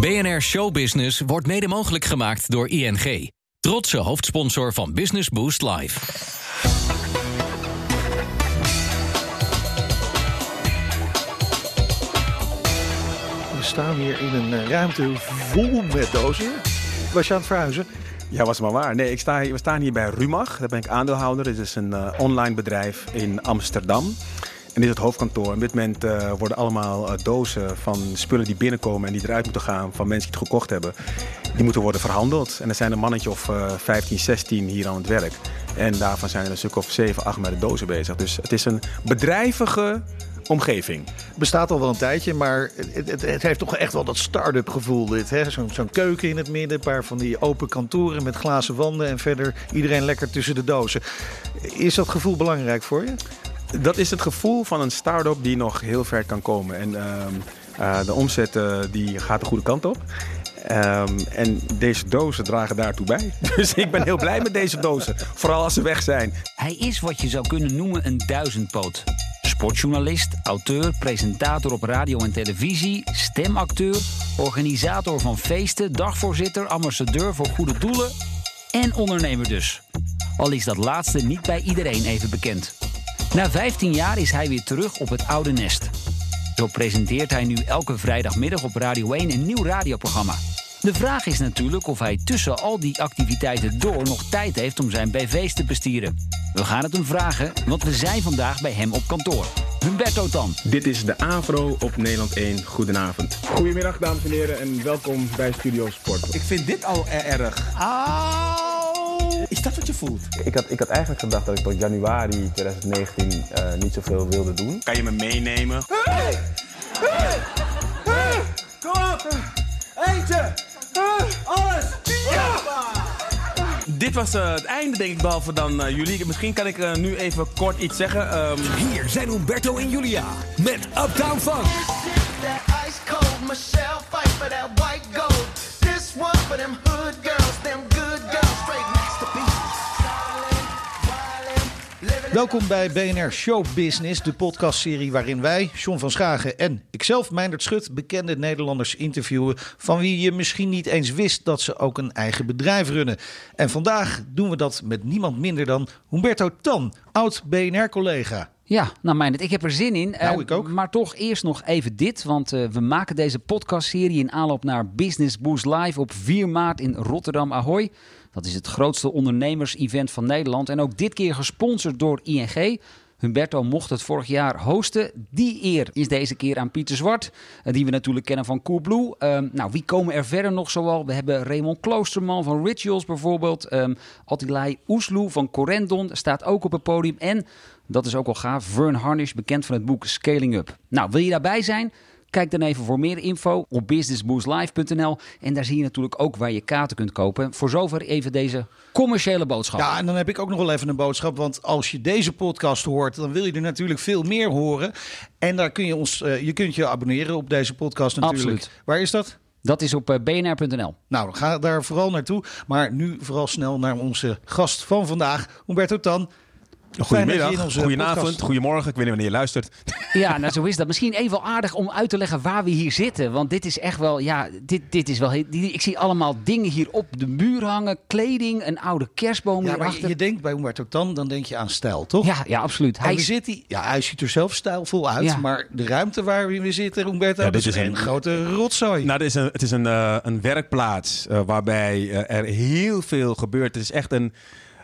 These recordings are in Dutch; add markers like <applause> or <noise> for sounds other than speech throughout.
BNR Showbusiness wordt mede mogelijk gemaakt door ING. Trotse hoofdsponsor van Business Boost Live. We staan hier in een eh, ruimte vol met dozen. Was je aan het verhuizen? Ja, was maar waar. Nee, ik sta hier, we staan hier bij Rumach. Daar ben ik aandeelhouder. Dit is een uh, online bedrijf in Amsterdam. En dit is het hoofdkantoor. Op dit moment uh, worden allemaal uh, dozen van spullen die binnenkomen en die eruit moeten gaan van mensen die het gekocht hebben. Die moeten worden verhandeld. En er zijn een mannetje of 15, 16 hier aan het werk. En daarvan zijn er een stuk of 7, 8 met de dozen bezig. Dus het is een bedrijvige omgeving. Bestaat al wel een tijdje, maar het, het, het heeft toch echt wel dat start-up gevoel dit. Zo'n zo keuken in het midden, een paar van die open kantoren met glazen wanden en verder iedereen lekker tussen de dozen. Is dat gevoel belangrijk voor je? Dat is het gevoel van een start-up die nog heel ver kan komen. En uh, uh, de omzet uh, die gaat de goede kant op. Um, en deze dozen dragen daartoe bij. <laughs> Dus ik ben heel blij met deze dozen. Vooral als ze weg zijn. Hij is wat je zou kunnen noemen een duizendpoot. Sportjournalist, auteur, presentator op radio en televisie, stemacteur, organisator van feesten, dagvoorzitter, ambassadeur voor goede doelen en ondernemer dus. Al is dat laatste niet bij iedereen even bekend. Na 15 jaar is hij weer terug op het oude nest. Zo presenteert hij nu elke vrijdagmiddag op Radio 1 een nieuw radioprogramma. De vraag is natuurlijk of hij tussen al die activiteiten door nog tijd heeft om zijn BV's te bestieren. We gaan het hem vragen, want we zijn vandaag bij hem op kantoor. Humberto Tan. Dit is de Avro op Nederland 1. Goedenavond. Goedemiddag dames en heren en welkom bij Studio Sport. Ik vind dit al erg. Auw! Is dat wat je voelt? Ik had, ik had eigenlijk gedacht dat ik tot januari 2019 uh, niet zoveel wilde doen. Kan je me meenemen? Hey! Hey! Hey! Kom op! Eentje! Alles! Ja! Dit was uh, het einde, denk ik, behalve dan uh, jullie. Misschien kan ik uh, nu even kort iets zeggen. Um... Hier zijn Humberto en Julia met Uptown Funk. Welkom bij BNR Show Business, de podcastserie waarin wij, John van Schagen en ikzelf, Meindert Schut, bekende Nederlanders interviewen van wie je misschien niet eens wist dat ze ook een eigen bedrijf runnen. En vandaag doen we dat met niemand minder dan Humberto Tan, oud BNR-collega. Ja, nou Meindert, ik heb er zin in. Nou, ik ook. Maar toch eerst nog even dit, want uh, we maken deze podcastserie in aanloop naar Business Boost Live op 4 maart in Rotterdam Ahoy. Dat is het grootste ondernemers-event van Nederland en ook dit keer gesponsord door ING. Humberto mocht het vorig jaar hosten. Die eer is deze keer aan Pieter Zwart, die we natuurlijk kennen van Coolblue. Um, nou, wie komen er verder nog zoal? We hebben Raymond Kloosterman van Rituals bijvoorbeeld. Um, Oesloe van Corendon staat ook op het podium. En, dat is ook al gaaf, Vern Harnish, bekend van het boek Scaling Up. Nou, wil je daarbij zijn? Kijk dan even voor meer info op businessboostlive.nl. En daar zie je natuurlijk ook waar je kaarten kunt kopen. Voor zover even deze commerciële boodschap. Ja, en dan heb ik ook nog wel even een boodschap. Want als je deze podcast hoort, dan wil je er natuurlijk veel meer horen. En daar kun je ons, uh, je kunt je abonneren op deze podcast natuurlijk. Absoluut. Waar is dat? Dat is op uh, bnr.nl. Nou, ga daar vooral naartoe. Maar nu vooral snel naar onze gast van vandaag, Humberto Tan. Goedemiddag, goedenavond, goedemorgen. Ik weet niet wanneer je luistert. <laughs> Ja, nou zo is dat. Misschien even wel aardig om uit te leggen waar we hier zitten. Want dit is echt wel, ja, dit, dit is wel... Ik zie allemaal dingen hier op de muur hangen. Kleding, een oude kerstboom ja, hierachter. maar je denkt bij Humberto Tan, dan denk je aan stijl, toch? Ja, ja absoluut. Hij, zit hier, ja, hij ziet er zelf stijlvol uit. Ja. Maar de ruimte waar we zitten, Humberto, Ja, dit is is een een- grote rotzooi. Nou, het is een, het is een, uh, een werkplaats uh, waarbij uh, er heel veel gebeurt. Het is echt een,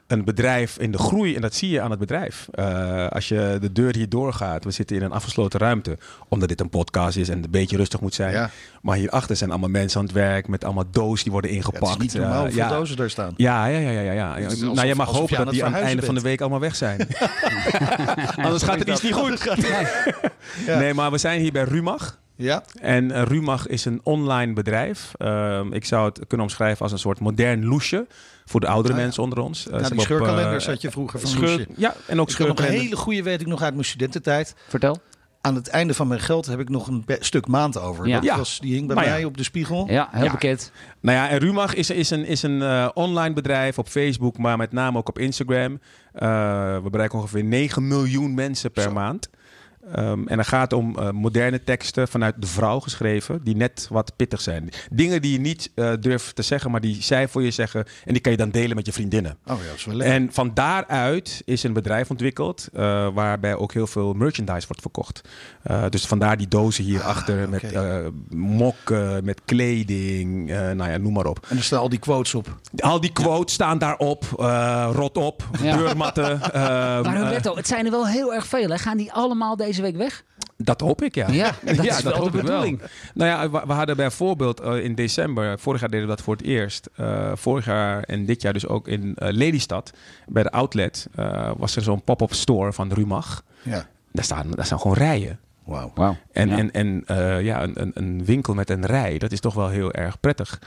een bedrijf in de groei en dat zie je aan het bedrijf. Uh, als je de deur hier doorgaat, we zitten in een afgesloten ruimte, omdat dit een podcast is en een beetje rustig moet zijn. Ja. Maar hierachter zijn allemaal mensen aan het werk met allemaal dozen die worden Ja, ingepakt. het is niet normaal Uh, ja. dozen daar staan. Ja, ja, ja, ja, ja. ja. Nou, je mag hopen dat die aan het einde van de week allemaal weg zijn. <laughs> Anders gaat het iets niet goed. Ja. Nee, maar we zijn hier bij Rumach. Ja, En uh, Rumach is een online bedrijf. Uh, ik zou het kunnen omschrijven als een soort modern loesje. Voor de oudere Ah, ja. mensen onder ons. Uh, nou, die scheurkalenders had je vroeger van Loesje. Ja, en ook Ik heb nog een hele goede, weet ik nog uit mijn studententijd. Vertel. Aan het einde van mijn geld heb ik nog een stuk maand over. Ja. Dat Ja. was, die hing bij Maar ja. mij op de spiegel. Ja, heel Ja. bekend. Nou ja, en Rumach is, is een, is een uh, online bedrijf op Facebook, maar met name ook op Instagram. Uh, we bereiken ongeveer 9 miljoen mensen per Zo. maand. Ehm, en dan gaat het om eh, moderne teksten vanuit de vrouw geschreven, die net wat pittig zijn. Dingen die je niet eh, durft te zeggen, maar die zij voor je zeggen. En die kan je dan delen met je vriendinnen. Oh ja, dat is wel lekker. En van daaruit is een bedrijf ontwikkeld uh, waarbij ook heel veel merchandise wordt verkocht. Uh, dus vandaar die dozen hierachter Ah, met uh, mokken, met kleding, uh, nou ja, noem maar op. En er staan al die quotes op. Al die quotes staan daarop. Uh, rot op, Ja. deurmatten. <laughs> ehm, Maar eh, Roberto, het zijn er wel heel erg veel. Hè? Gaan die allemaal deze week weg? dat hoop ik, ja. Ja, <laughs> dat is wel de hoop ik bedoeling. Nou ja, we, we hadden bijvoorbeeld uh, in december, vorig jaar deden we dat voor het eerst. Uh, vorig jaar en dit jaar dus ook in uh, Lelystad, bij de outlet, uh, was er zo'n pop-up store van Rumach. Ja. Daar staan, daar staan gewoon rijen. Wauw. En, Ja. en, en uh, ja, een, een, winkel met een rij, dat is toch wel heel erg prettig.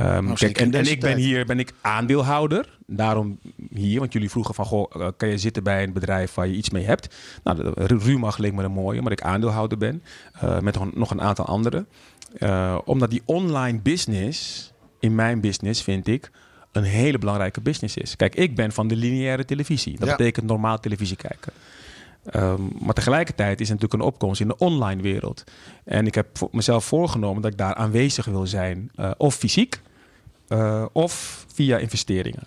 Um, Nou, kijk, en, ik ben hier ben ik aandeelhouder. Daarom hier, want jullie vroegen van, goh, uh, kan je zitten bij een bedrijf waar je iets mee hebt? Nou, Rumach leek me een mooie, maar ik aandeelhouder ben. uh, met nog- nog een aantal anderen. Uh, omdat die online business, in mijn business vind ik, een hele belangrijke business is. Kijk, ik ben van de lineaire televisie. Dat Ja. betekent normaal televisie kijken. Ehm, maar tegelijkertijd is er natuurlijk een opkomst in de online wereld. En ik heb voor mezelf voorgenomen dat ik daar aanwezig wil zijn. eh, of fysiek, eh, of via investeringen.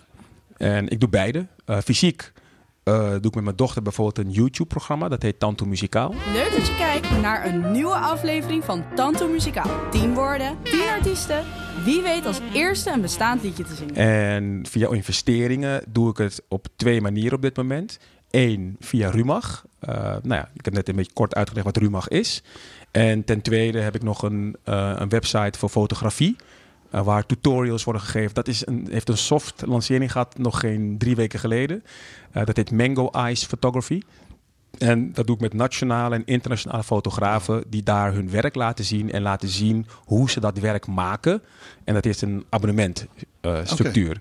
En ik doe beide. Eh, fysiek doe ik met mijn dochter bijvoorbeeld een YouTube-programma. Dat heet Tanto Muzikaal. Leuk dat je kijkt naar een nieuwe aflevering van Tanto Muzikaal. 10 woorden, 10 artiesten. Wie weet als eerste een bestaand liedje te zingen. En via investeringen doe ik het op twee manieren op dit moment. Eén, via Rumach. Eh, nou ja, ik heb net een beetje kort uitgelegd wat Rumach is. En ten tweede heb ik nog een, eh, een website voor fotografie. eh, waar tutorials worden gegeven. Dat is een, heeft een soft lancering gehad nog geen drie weken geleden. Dat heet Mango Eyes Photography. En dat doe ik met nationale en internationale fotografen die daar hun werk laten zien en laten zien hoe ze dat werk maken. En dat is een abonnementstructuur.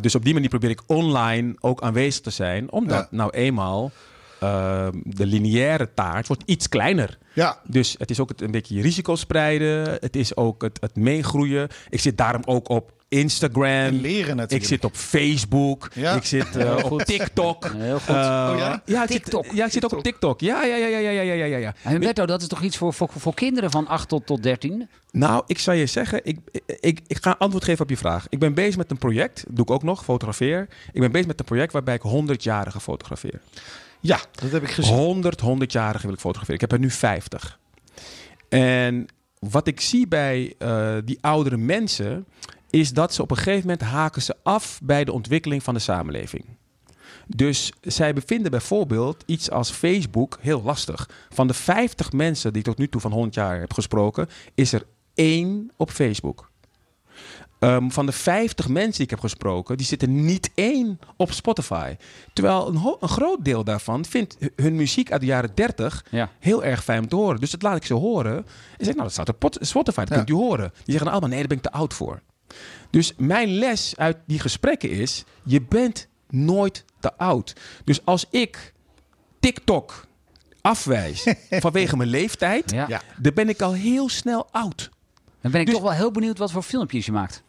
Dus op die manier probeer ik online ook aanwezig te zijn, omdat Ja. nou eenmaal Ehm, de lineaire taart wordt iets kleiner. Ja. Dus het is ook het, een beetje je risico spreiden. Het is ook het, het meegroeien. Ik zit daarom ook op Instagram. Leren natuurlijk. Ik zit op Facebook. Ja. Ik zit eh, op TikTok. Heel goed. Eh, oh ja? TikTok. Ja, ik zit ook op TikTok. Ja, ja, ja, ja, ja, ja, ja, ja. En Berto, dat is toch iets voor, voor, voor kinderen van 8 tot, tot 13? Nou, ik zou je zeggen, ik, ik, ik ga antwoord geven op je vraag. Ik ben bezig met een project, doe ik ook nog, fotografeer. Ik ben bezig met een project waarbij ik 100-jarigen fotografeer. Ja, dat heb ik gezien. 100, 100-jarigen wil ik fotograferen. Ik heb er nu 50. En wat ik zie bij uh, die oudere mensen, is dat ze op een gegeven moment haken ze af bij de ontwikkeling van de samenleving. Dus zij bevinden bijvoorbeeld iets als Facebook heel lastig. Van de 50 mensen die ik tot nu toe van 100 jaar heb gesproken, is er één op Facebook. Um, van de 50 mensen die ik heb gesproken, die zitten niet één op Spotify. Terwijl een, een, groot deel daarvan vindt hun muziek uit de jaren 30 Ja. heel erg fijn om te horen. Dus dat laat ik ze horen. En zeg, nou, dat staat op Spotify, dat Ja. kunt u horen. Die zeggen allemaal, nee, daar ben ik te oud voor. Dus mijn les uit die gesprekken is, je bent nooit te oud. Dus als ik TikTok afwijs <laughs> vanwege mijn leeftijd, Ja. Dan ben ik al heel snel oud. Dan ben ik Dus- toch wel heel benieuwd wat voor filmpjes je maakt.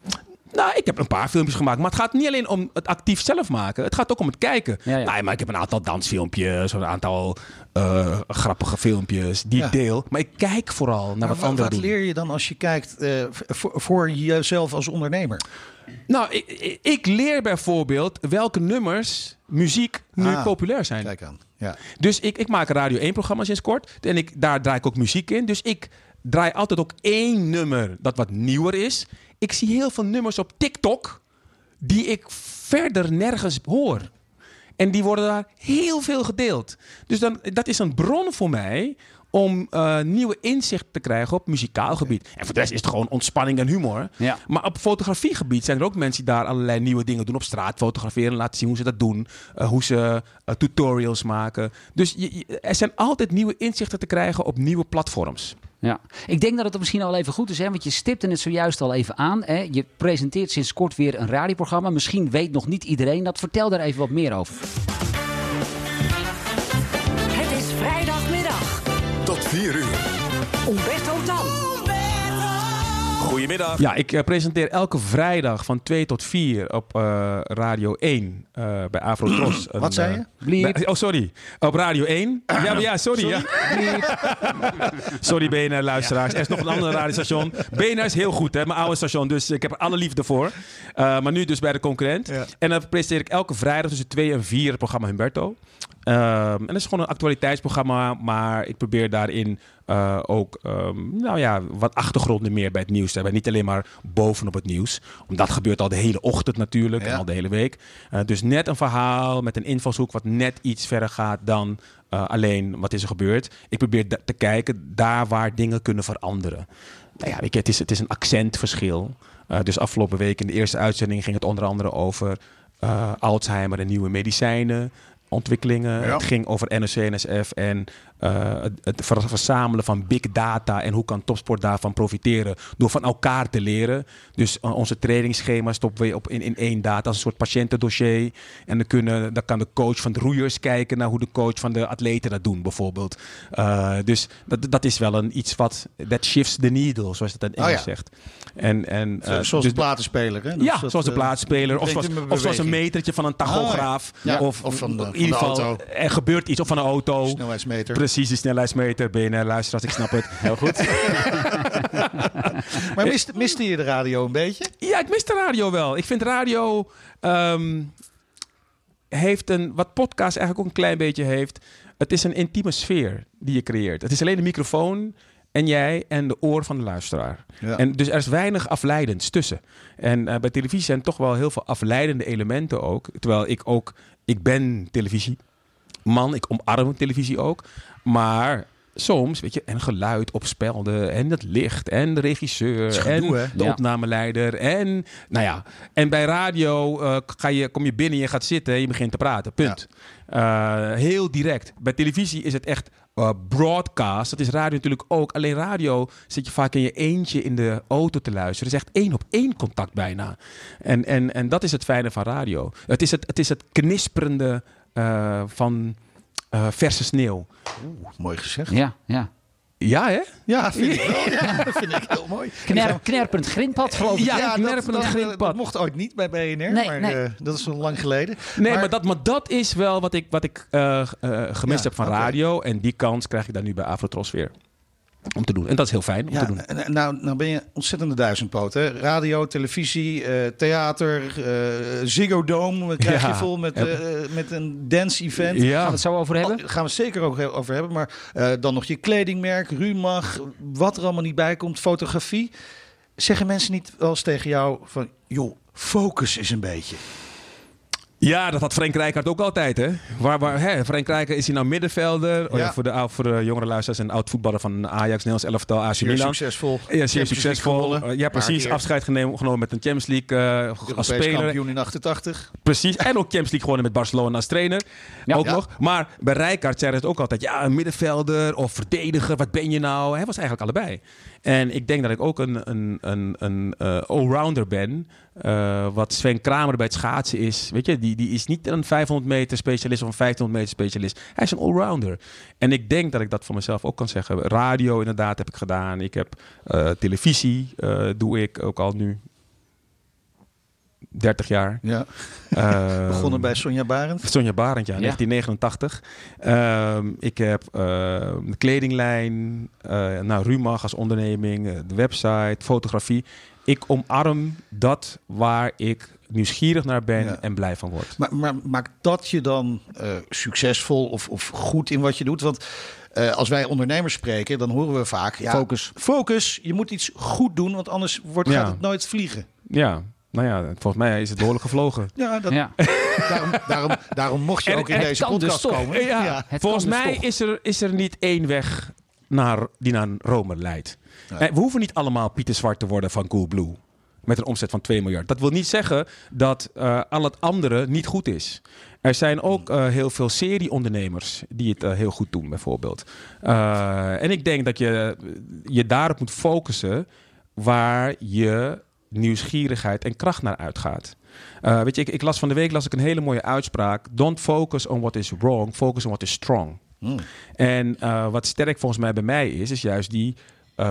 Nou, ik heb een paar filmpjes gemaakt. Maar het gaat niet alleen om het actief zelf maken. Het gaat ook om het kijken. Ja, ja. Nee, maar ik heb een aantal dansfilmpjes. Een aantal eh, grappige filmpjes die Ja. ik deel. Maar ik kijk vooral naar Maar wat wa- anderen wat doen. leer je dan als je kijkt eh, voor, voor jezelf als ondernemer? Nou, ik, ik- leer bijvoorbeeld welke nummers muziek nu Ah, populair zijn. Kijk aan. Ja. Dus ik, ik maak een Radio 1 programma sinds kort. En ik, daar draai ik ook muziek in. Dus ik draai altijd ook één nummer dat wat nieuwer is. Ik zie heel veel nummers op TikTok die ik verder nergens hoor. En die worden daar heel veel gedeeld. Dus dan, dat is een bron voor mij om eh, nieuwe inzicht te krijgen op muzikaal gebied. En voor de rest is het gewoon ontspanning en humor. Ja. Maar op fotografiegebied zijn er ook mensen die daar allerlei nieuwe dingen doen. Op straat fotograferen, laten zien hoe ze dat doen. eh, hoe ze eh, tutorials maken. Dus je- je- er zijn altijd nieuwe inzichten te krijgen op nieuwe platforms. Ja. Ik denk dat het misschien al even goed is, hè, want je stipte het zojuist al even aan. Hè. Je presenteert sinds kort weer een radioprogramma. Misschien weet nog niet iedereen dat. Vertel daar even wat meer over. Het is vrijdagmiddag. Tot 4 uur. Umberto. Goedemiddag. Ja, ik eh, presenteer elke vrijdag van 2 tot 4 op eh, Radio 1 eh, bij Afrotros. <clears throat> Een, Wat zei je? oh, sorry. Op Radio 1. <clears throat> Ja, maar ja sorry. Ja. sorry BNR <laughs> luisteraars. Er is nog een ander radiostation. BNR is heel goed, hè, mijn oude station. Dus ik heb er alle liefde voor. Eh, maar nu dus bij de concurrent. Ja. En dan presenteer ik elke vrijdag tussen 2 en 4 het programma Humberto. Ehm, en dat is gewoon een actualiteitsprogramma, maar ik probeer daarin eh, ook ehm, nou ja, wat achtergronden meer bij het nieuws te hebben. Niet alleen maar bovenop het nieuws. Want dat gebeurt al de hele ochtend natuurlijk Ja. en al de hele week. Eh, dus net een verhaal met een invalshoek wat net iets verder gaat dan eh, alleen wat is er gebeurd. Ik probeer te kijken daar waar dingen kunnen veranderen. Nou ja, weet je, het, is, het is een accentverschil. Dus afgelopen week in de eerste uitzending ging het onder andere over Alzheimer en nieuwe medicijnen. Ontwikkelingen. Ja. Het ging over NOC, NSF en eh, het, het ver- verzamelen van big data en hoe kan topsport daarvan profiteren door van elkaar te leren. Dus eh, onze trainingsschema stoppen we op in, in één data als een soort patiëntendossier. En dan, kunnen, dan kan de coach van de roeiers kijken naar hoe de coach van de atleten dat doen bijvoorbeeld. Eh, dus dat, dat is wel een iets wat that shifts the needle, zoals het in Oh Engels ja. zegt. En, en, zoals dus de platenspeler, hè? Dus ja, dat, zoals de plaatspeler. Of zoals, of een metertje van een tachograaf. Oh, ja. Ja, Of, of van de- in ieder de geval, auto. er gebeurt iets. Of van een auto. Snelheidsmeter. Precies, die snelheidsmeter. BNR luisteraars, ik snap het. <laughs> Heel goed. <laughs> Maar miste, miste je de radio een beetje? Ja, ik mis de radio wel. Ik vind radio ehm, heeft een, wat podcast eigenlijk ook een klein beetje heeft. Het is een intieme sfeer die je creëert. Het is alleen de microfoon en jij en de oor van de luisteraar. Ja. En dus er is weinig afleidends tussen. En eh, bij televisie zijn toch wel heel veel afleidende elementen ook. Terwijl ik ook, ik ben televisie. Man, ik omarm televisie ook. Maar soms, weet je, en geluid opspelden en het licht en de regisseur is en de Ja. opnameleider en nou ja. En bij radio eh, ga je, kom je binnen, je gaat zitten en je begint te praten. Punt. Eh, heel direct. Bij televisie is het echt eh, broadcast. Dat is radio natuurlijk ook. Alleen radio zit je vaak in je eentje in de auto te luisteren. Het is echt één op één contact bijna. En, en, en dat is het fijne van radio. Het is het, het, is het knisperende van eh, verse sneeuw. Mooi gezegd. Ja, ja. Ja, hè? Ja, vind ik <laughs> wel. Ja, dat vind ik heel mooi. Kner, knerpend grindpad, geloof ik. Ja, Ja, knerpend dat, dat, grindpad. dat mocht ooit niet bij BNR, Nee, maar nee. eh, dat is al lang geleden. Nee, maar, dat, maar dat is wel wat ik, wat ik eh, eh, gemist Ja, heb van radio. En die kans krijg ik dan nu bij Afrotros weer. Om te doen. En dat is heel fijn om Ja, te doen. en- nou, nou ben je ontzettende duizendpoot. Hè? Radio, televisie, eh, theater, eh Ziggo Dome krijg je Ja. vol met, eh, met een dance-event. Gaan we Ja, het zo over hebben? Oh, Daar gaan we het zeker ook over hebben. Maar eh, dan nog je kledingmerk, Rumach, wat er allemaal niet bij komt, fotografie. Zeggen mensen niet wel eens tegen jou van... joh, focus is een beetje. Ja, dat had Frank Rijkaard ook altijd. Hè? Waar, waar, hè? Frank Rijkaard is hij nou middenvelder. Oh ja, voor, de, ou- voor de jongere luisteraars en oud-voetballer van Ajax, Nederlands elftal, AC Zeer Milan. succesvol. Ja, zeer succesvol. Uh, ja, precies. Afscheid genomen, genomen met een Champions League uh, als speler. kampioen in 88. Precies. En ook Champions League gewonnen met Barcelona als trainer. Ja. ook nog. Maar bij Rijkaard zei het ook altijd. Ja, een middenvelder of verdediger. Wat ben je nou? Hij was eigenlijk allebei. En ik denk dat ik ook een, een, een, een eh, allrounder ben. Eh, wat Sven Kramer bij het schaatsen is. Weet je, die, die is niet een 500 meter specialist of een 1500 meter specialist. Hij is een allrounder. En ik denk dat ik dat voor mezelf ook kan zeggen. Radio inderdaad heb ik gedaan. Ik heb eh, televisie eh, doe ik ook al nu 30 jaar. Ja. Ehm, Begonnen bij Sonja Barend. Sonja Barend, ja, Ja. 1989. Ehm, ik heb eh, de kledinglijn, eh nou, Rumach als onderneming, de website, fotografie. Ik omarm dat waar ik nieuwsgierig naar ben Ja. en blij van word. Maar, maar maakt dat je dan eh, succesvol of, of goed in wat je doet? Want eh, als wij ondernemers spreken, dan horen we vaak... Ja, Focus. Focus, je moet iets goed doen, want anders wordt, Ja. gaat het nooit vliegen. Ja, nou ja, volgens mij is het behoorlijk gevlogen. <laughs> Ja, dat, Ja. <laughs> daarom, daarom, daarom mocht je En- ook in deze dus podcast komen. Ja, volgens dus mij toch. is er, is er niet één weg naar, die naar Rome leidt. Ja. Eh, We hoeven niet allemaal Pieter Zwart te worden van Coolblue. Met een omzet van 2 miljard. Dat wil niet zeggen dat eh, al het andere niet goed is. Er zijn ook eh, heel veel serieondernemers die het eh, heel goed doen, bijvoorbeeld. En ik denk dat je je daarop moet focussen waar je nieuwsgierigheid en kracht naar uitgaat. Weet je, ik, ik las van de week las ik een hele mooie uitspraak. Don't focus on what is wrong, focus on what is strong. Hmm. En wat sterk volgens mij bij mij is, is juist die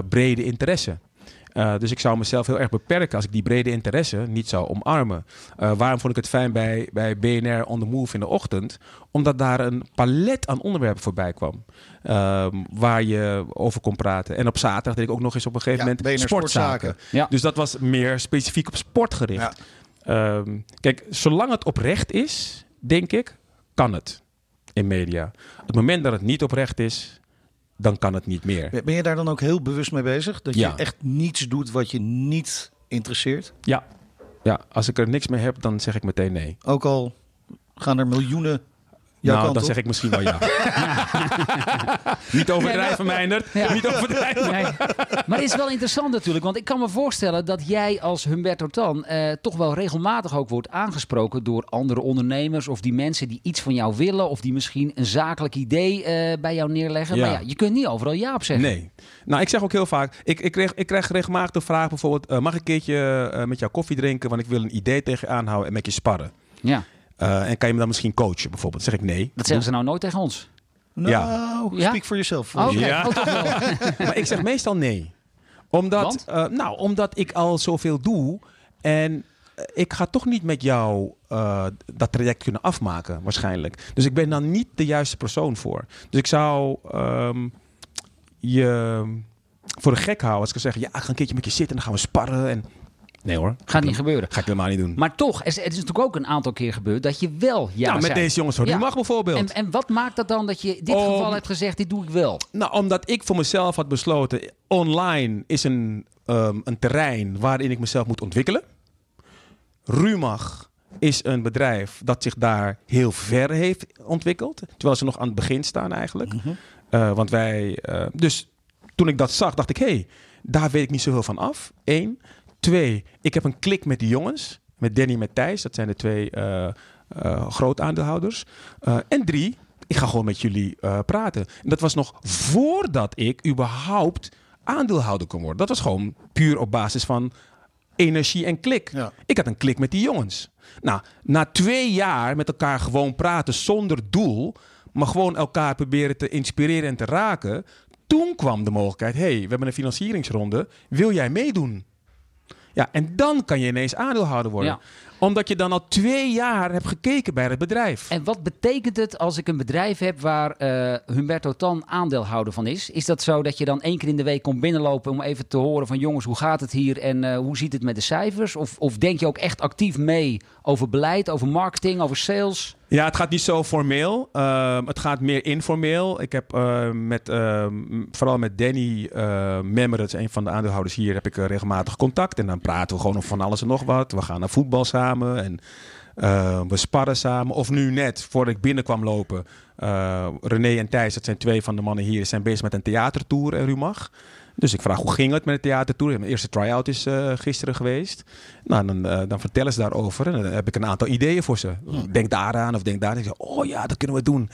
brede interesse. Eh, dus ik zou mezelf heel erg beperken als ik die brede interesse niet zou omarmen. Eh, waarom vond ik het fijn bij, bij BNR On The Move in de ochtend? Omdat daar een palet aan onderwerpen voorbij kwam. ehm, waar je over kon praten. En op zaterdag deed ik ook nog eens op een gegeven Ja, moment BNR sportzaken. Sportzaken. Ja. Dus dat was meer specifiek op sport gericht. Ehm, kijk, zolang het oprecht is, denk ik, kan het in media. Op het moment dat het niet oprecht is, dan kan het niet meer. Ben je daar dan ook heel bewust mee bezig? Dat Ja. je echt niets doet wat je niet interesseert? Ja. ja, als ik er niks mee heb, dan zeg ik meteen nee. Ook al gaan er miljoenen nou, dan op? zeg ik misschien wel ja. <laughs> niet overdrijven, Meijnerd. Ja. Niet overdrijven. Nee. Maar het is wel interessant natuurlijk, want ik kan me voorstellen dat jij als Humberto Tan eh, toch wel regelmatig ook wordt aangesproken door andere ondernemers of die mensen die iets van jou willen of die misschien een zakelijk idee eh, bij jou neerleggen. Ja. Maar ja, je kunt niet overal ja op zeggen. Nee. Nou, ik zeg ook heel vaak, ik, ik, kreeg, ik krijg regelmatig de vraag bijvoorbeeld, eh, mag ik een keertje eh, met jou koffie drinken, want ik wil een idee tegen je aanhouden en met je sparren. Ja, Eh, en kan je me dan misschien coachen bijvoorbeeld? Dan zeg ik nee. dat zeggen ze nou nooit tegen ons. Nou, Ja? speak for yourself. Oh, Oké, Ja. oh, toch wel. <laughs> maar ik zeg meestal nee. Omdat, eh, nou, omdat ik al zoveel doe. En eh, ik ga toch niet met jou eh, dat traject kunnen afmaken, waarschijnlijk. Dus ik ben dan niet de juiste persoon voor. Dus ik zou ehm, je voor de gek houden als ik zou zeggen... ja, ik ga een keertje met je zitten en dan gaan we sparren. En... Nee hoor. Gaat niet gebeuren. Ga ik helemaal niet doen. Maar toch, is, het is natuurlijk ook een aantal keer gebeurd dat je wel ja nou, met zei. deze jongens van Ja. Rumach bijvoorbeeld. En, en wat maakt dat dan dat je in dit Om- geval hebt gezegd, dit doe ik wel? Nou, omdat ik voor mezelf had besloten, online is een, ehm, een terrein waarin ik mezelf moet ontwikkelen. Rumach is een bedrijf dat zich daar heel ver heeft ontwikkeld. Terwijl ze nog aan het begin staan eigenlijk. Eh, want wij, eh, dus toen ik dat zag, dacht ik, hé, hey, daar weet ik niet zoveel van af. Eén. Twee, ik heb een klik met die jongens. Met Danny en met Thijs. Dat zijn de twee eh eh, groot aandeelhouders. Eh, en drie, ik ga gewoon met jullie praten. En dat was nog voordat ik überhaupt aandeelhouder kon worden. Dat was gewoon puur op basis van energie en klik. Ja. Ik had een klik met die jongens. Nou, na twee jaar met elkaar gewoon praten zonder doel, maar gewoon elkaar proberen te inspireren en te raken. Toen kwam de mogelijkheid: hey, we hebben een financieringsronde. Wil jij meedoen? Ja, en dan kan je ineens aandeelhouder worden. Omdat je dan al twee jaar hebt gekeken bij het bedrijf. En wat betekent het als ik een bedrijf heb waar eh, Humberto Tan aandeelhouder van is? Is dat zo dat je dan één keer in de week komt binnenlopen om even te horen van jongens, hoe gaat het hier en eh, hoe ziet het met de cijfers? Of, of denk je ook echt actief mee over beleid, over marketing, over sales? Ja, het gaat niet zo formeel. Ehm, het gaat meer informeel. Ik heb eh, met, ehm, vooral met Danny uh, Memmerits, een van de aandeelhouders hier, heb ik eh, regelmatig contact. En dan praten we gewoon over van alles en nog wat. We gaan naar voetbal en eh, we sparren samen. Of nu net, voordat ik binnenkwam lopen, eh, René en Thijs, dat zijn twee van de mannen hier, zijn bezig met een theatertour in Rumach. Dus ik vraag hoe ging het met de theatertour? Mijn eerste try-out is eh, gisteren geweest. Nou, dan, eh, dan vertellen ze daarover. En dan heb ik een aantal ideeën voor ze. Denk daaraan of denk daar. Ik zeg, oh ja, dat kunnen we doen.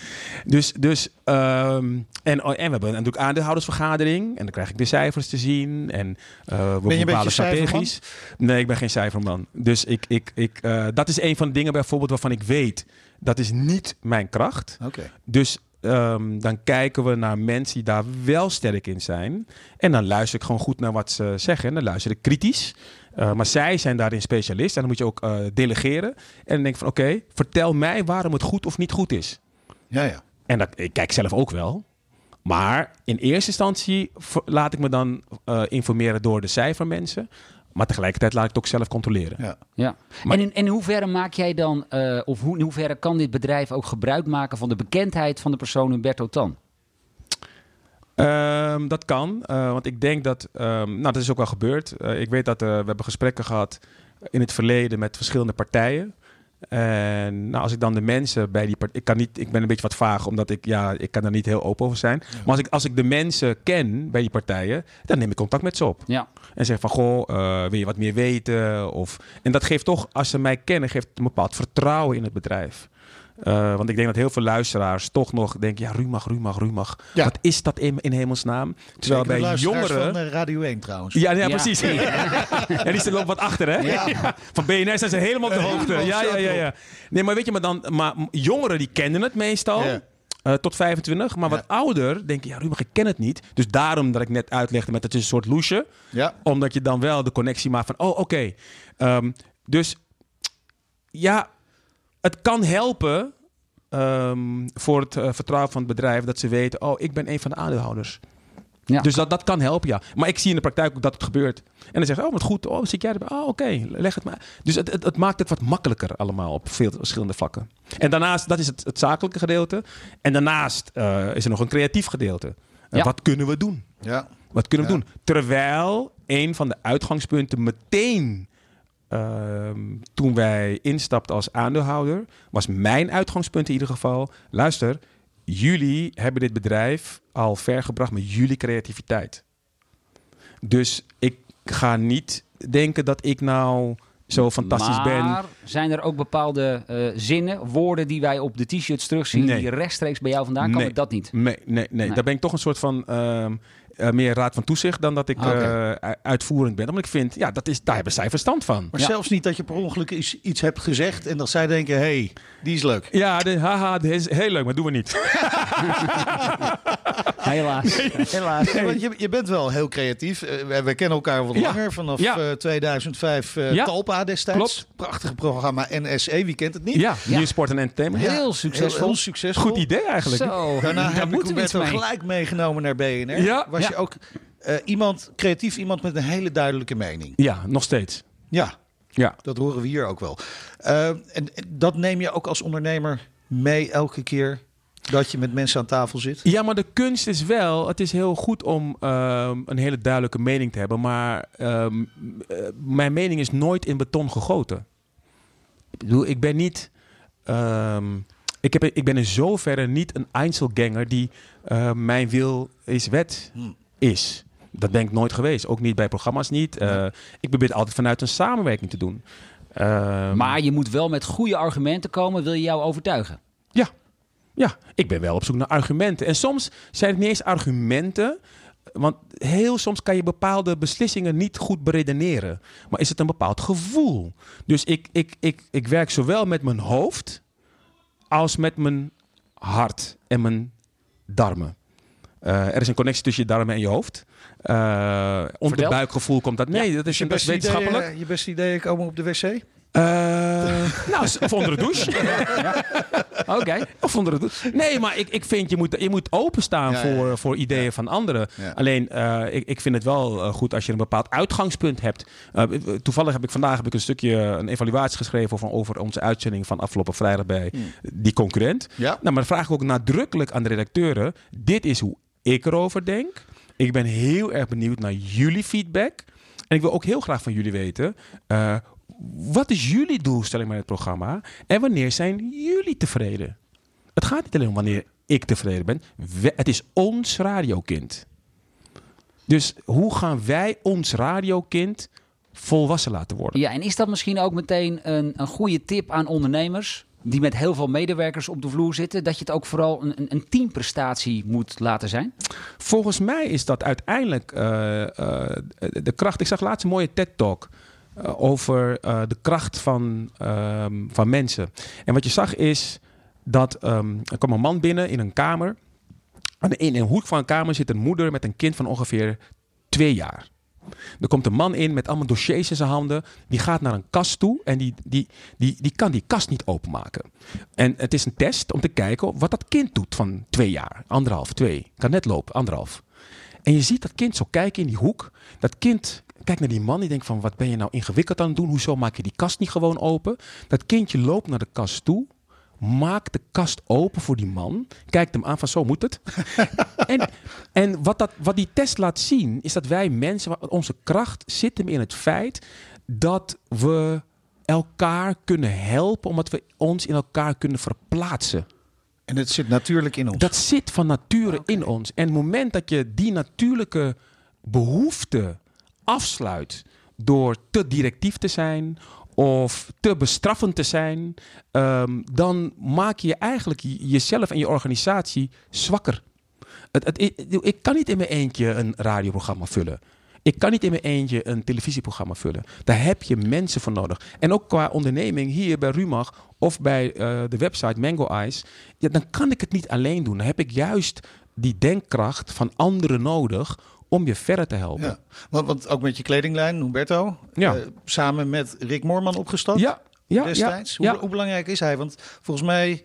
Dus, dus ehm, en, en we hebben natuurlijk aandeelhoudersvergadering. En dan krijg ik de cijfers te zien. En eh we een bepalen strategisch. Nee, ik ben geen cijferman. Dus ik, ik, ik, dat is een van de dingen bijvoorbeeld waarvan ik weet... dat is niet mijn kracht. Oké. Dus ehm, dan kijken we naar mensen die daar wel sterk in zijn. En dan luister ik gewoon goed naar wat ze zeggen. En dan luister ik kritisch. Uh, maar zij zijn daarin specialist. En dan moet je ook uh, delegeren. En dan denk ik van oké, okay, vertel mij waarom het goed of niet goed is. Ja, ja. En dat, ik kijk zelf ook wel. Maar in eerste instantie laat ik me dan uh, informeren door de cijfermensen. Maar tegelijkertijd laat ik het ook zelf controleren. Ja. ja. Maar- en in, in hoeverre maak jij dan, uh, of hoe, in hoeverre kan dit bedrijf ook gebruik maken van de bekendheid van de persoon Humberto Tan? Um, dat kan, uh, want ik denk dat, um, nou dat is ook wel gebeurd. Uh, ik weet dat uh, we hebben gesprekken gehad in het verleden met verschillende partijen. En nou, als ik dan de mensen bij die partij, ik kan niet, ik ben een beetje wat vaag, omdat ik, ja, ik kan daar niet heel open over zijn. Ja. Maar als ik, als ik de mensen ken bij die partijen, dan neem ik contact met ze op. Ja. En zeg van, goh, uh, wil je wat meer weten? Of, en dat geeft toch, als ze mij kennen, geeft een bepaald vertrouwen in het bedrijf. Uh, want ik denk dat heel veel luisteraars toch nog denken: ja, Rumach, Rumach, Rumach. Ja. Wat is dat in, in hemelsnaam? Terwijl Zeker bij jongeren. Van uh, Radio 1 trouwens. Ja, ja, Ja. precies. ja, <laughs> die zitten ook wat achter, hè? Ja. <laughs> Van BNR zijn ze helemaal op de hoogte. Ja, ja, ja, ja. Nee, maar weet je, maar dan, maar jongeren die kennen het meestal. Ja. eh, tot 25. Maar wat ouder denk je, ja, Ruben, ik ken het niet. Dus daarom dat ik net uitlegde met het is een soort loesje. Ja. Omdat je dan wel de connectie maakt van, oh, oké. Ehm, dus ja, het kan helpen ehm, voor het eh, vertrouwen van het bedrijf dat ze weten, oh, ik ben een van de aandeelhouders. Ja. Dus dat, dat kan helpen, ja. Maar ik zie in de praktijk ook dat het gebeurt. En dan zeggen ze, oh, wat goed. Oh, zit jij erbij? Oh, oké, leg het maar. Dus het, het, het maakt het wat makkelijker allemaal op veel verschillende vlakken. En daarnaast, dat is het, het zakelijke gedeelte. En daarnaast eh, is er nog een creatief gedeelte. Ja. Wat kunnen we doen? Ja. Wat kunnen we Ja. doen? Terwijl een van de uitgangspunten meteen ehm, toen wij instapten als aandeelhouder, was mijn uitgangspunt in ieder geval. Luister, jullie hebben dit bedrijf al ver gebracht met jullie creativiteit. Dus ik ga niet denken dat ik nou zo fantastisch ben. maar zijn er ook bepaalde eh, zinnen, woorden die wij op de t-shirts terugzien, Nee. die rechtstreeks bij jou vandaan komen? Nee. Dat niet. Nee, nee, nee, Nee. daar ben ik toch een soort van ehm, eh, meer raad van toezicht dan dat ik Ah, eh, uitvoerend ben. Omdat ik vind, ja, dat is, daar hebben zij verstand van. Maar Ja. zelfs niet dat je per ongeluk iets, iets hebt gezegd en dat zij denken, hé, hey, die is leuk. Ja, de, haha, dit is heel leuk, maar doen we niet. <laughs> Helaas. Helaas. Want je, je bent wel heel creatief. Eh, wij, wij kennen elkaar wat Ja. langer. Vanaf Ja. eh, 2005 eh, Ja. Talpa destijds. Klopt. Prachtige programma NSE, wie kent het niet? Ja, Ja. Nieuw Sport en Entertainment. Heel succesvol. Heel succesvol. Goed idee eigenlijk. Zo, Daarna daar heb ik we Roberto gelijk meegenomen naar BNR. Ja. Was Ja. je ook eh, iemand, creatief iemand met een hele duidelijke mening. Ja, nog steeds. Ja, Ja. dat horen we hier ook wel. Eh, en, en dat neem je ook als ondernemer mee elke keer dat je met mensen aan tafel zit? ja, maar de kunst is wel, het is heel goed om ehm, een hele duidelijke mening te hebben, maar ehm, eh, mijn mening is nooit in beton gegoten. Ik bedoel, ik ben niet, ehm, ik, heb, ik ben in zoverre niet een Einzelganger die eh, mijn wil is wet Hmm. is. Dat ben ik nooit geweest, ook niet bij programma's niet. Eh, ik probeer altijd vanuit een samenwerking te doen. Ehm, Maar je moet wel met goede argumenten komen, wil je jou overtuigen. Ja. ja, ik ben wel op zoek naar argumenten. En soms zijn het niet eens argumenten. Want heel soms kan je bepaalde beslissingen niet goed beredeneren. Maar is het een bepaald gevoel? Dus ik, ik, ik, ik werk zowel met mijn hoofd als met mijn hart en mijn darmen. Eh, er is een connectie tussen je darmen en je hoofd. Eh onder buikgevoel komt dat. Nee, dat is, je dat is beste, wetenschappelijk. ideeën, je beste ideeën komen op de wc? Eh, nou, of onder de douche. <laughs> Oké. Of onder de douche. Nee, maar ik, ik vind je moet, je moet openstaan voor, ja. voor ideeën van anderen. Ja. Alleen, eh, ik, ik vind het wel eh, goed als je een bepaald uitgangspunt hebt. Eh, toevallig heb ik vandaag heb ik een stukje, een evaluatie geschreven van, over onze uitzending van afgelopen vrijdag bij die concurrent. Ja. Nou, maar dan vraag ik ook nadrukkelijk aan de redacteuren. Dit is hoe ik erover denk. Ik ben heel erg benieuwd naar jullie feedback. En ik wil ook heel graag van jullie weten. eh, wat is jullie doelstelling met het programma? En wanneer zijn jullie tevreden? Het gaat niet alleen om wanneer ik tevreden ben. We- het is ons radiokind. Dus hoe gaan wij ons radiokind volwassen laten worden? Ja, en is dat misschien ook meteen een, een goede tip aan ondernemers die met heel veel medewerkers op de vloer zitten, dat je het ook vooral een, een- een teamprestatie moet laten zijn? Volgens mij is dat uiteindelijk eh, eh, de kracht. Ik zag laatst een mooie TED-talk eh, over eh, de kracht van, ehm, van mensen. En wat je zag is dat ehm, er kwam een man binnen in een kamer. En in een hoek van een kamer zit een moeder met een kind van ongeveer twee jaar. Er komt een man in met allemaal dossiers in zijn handen. Die gaat naar een kast toe en die, die, die, die kan die kast niet openmaken. En het is een test om te kijken wat dat kind doet van twee jaar. Anderhalf, twee. Kan net lopen, anderhalf. En je ziet dat kind zo kijken in die hoek. Dat kind kijkt naar die man. Die denkt van, wat ben je nou ingewikkeld aan het doen? Hoezo maak je die kast niet gewoon open? Dat kindje loopt naar de kast toe. Maakt de kast open voor die man. Kijkt hem aan van, zo moet het. <laughs> en en wat, dat, wat die test laat zien, is dat wij mensen, onze kracht zit hem in het feit dat we elkaar kunnen helpen, omdat we ons in elkaar kunnen verplaatsen. En het zit natuurlijk in ons. Dat zit van nature in ons. En het moment dat je die natuurlijke behoefte afsluit door te directief te zijn of te bestraffend te zijn, ehm, dan maak je eigenlijk jezelf en je organisatie zwakker. Het, het, ik, ik kan niet in mijn eentje een radioprogramma vullen. Ik kan niet in mijn eentje een televisieprogramma vullen. Daar heb je mensen voor nodig. En ook qua onderneming hier bij Rumach of bij eh, de website Mango Eyes. Ja, dan kan ik het niet alleen doen. Dan heb ik juist die denkkracht van anderen nodig om je verder te helpen. Ja. Want, want ook met je kledinglijn, Humberto, Ja. eh, samen met Rick Moorman opgestart Ja, ja, destijds. ja, Hoe, hoe belangrijk is hij? Want volgens mij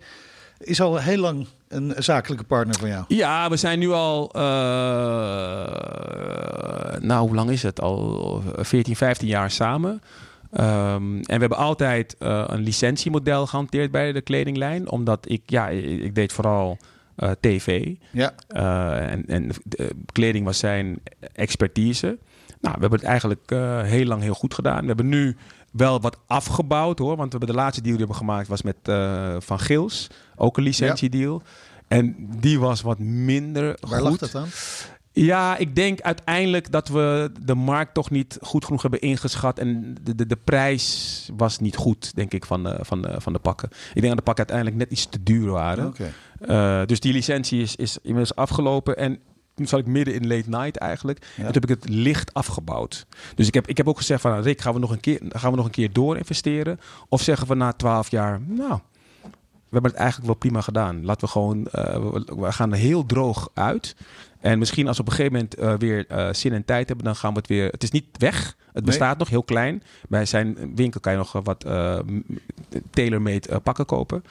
is al heel lang een zakelijke partner van jou. Ja, we zijn nu al. eh, nou, hoe lang is het? Al 14, 15 jaar samen. Ehm, en we hebben altijd eh, een licentiemodel gehanteerd bij de kledinglijn. Omdat ik, ja, ik, ik deed vooral eh, tv. Ja, Eh, en, en de kleding was zijn expertise. Nou, we hebben het eigenlijk eh, heel lang heel goed gedaan. We hebben nu wel wat afgebouwd hoor. Want we hebben de laatste deal die we hebben gemaakt was met Van Gils. Ook een licentiedeal. En die was wat minder waar goed. lag dat aan? Ja, ik denk uiteindelijk dat we de markt toch niet goed genoeg hebben ingeschat. En de, de, de prijs was niet goed, denk ik, van de, van, de, van de pakken. Ik denk dat de pakken uiteindelijk net iets te duur waren. Eh, dus die licentie is, is inmiddels afgelopen. En toen zat ik midden in late night eigenlijk. En toen heb ik het licht afgebouwd. Dus ik heb, ik heb ook gezegd van... nou, Rick, gaan we nog een keer, gaan we nog een keer door investeren? Of zeggen we na twaalf jaar... Nou, we hebben het eigenlijk wel prima gedaan. Laten we gewoon... eh, we, gaan er heel droog uit. En misschien als we op een gegeven moment eh, weer eh, zin en tijd hebben... dan gaan we het weer... Het is niet weg. Het bestaat nog heel klein. Bij zijn winkel kan je nog wat m- tailor-made pakken kopen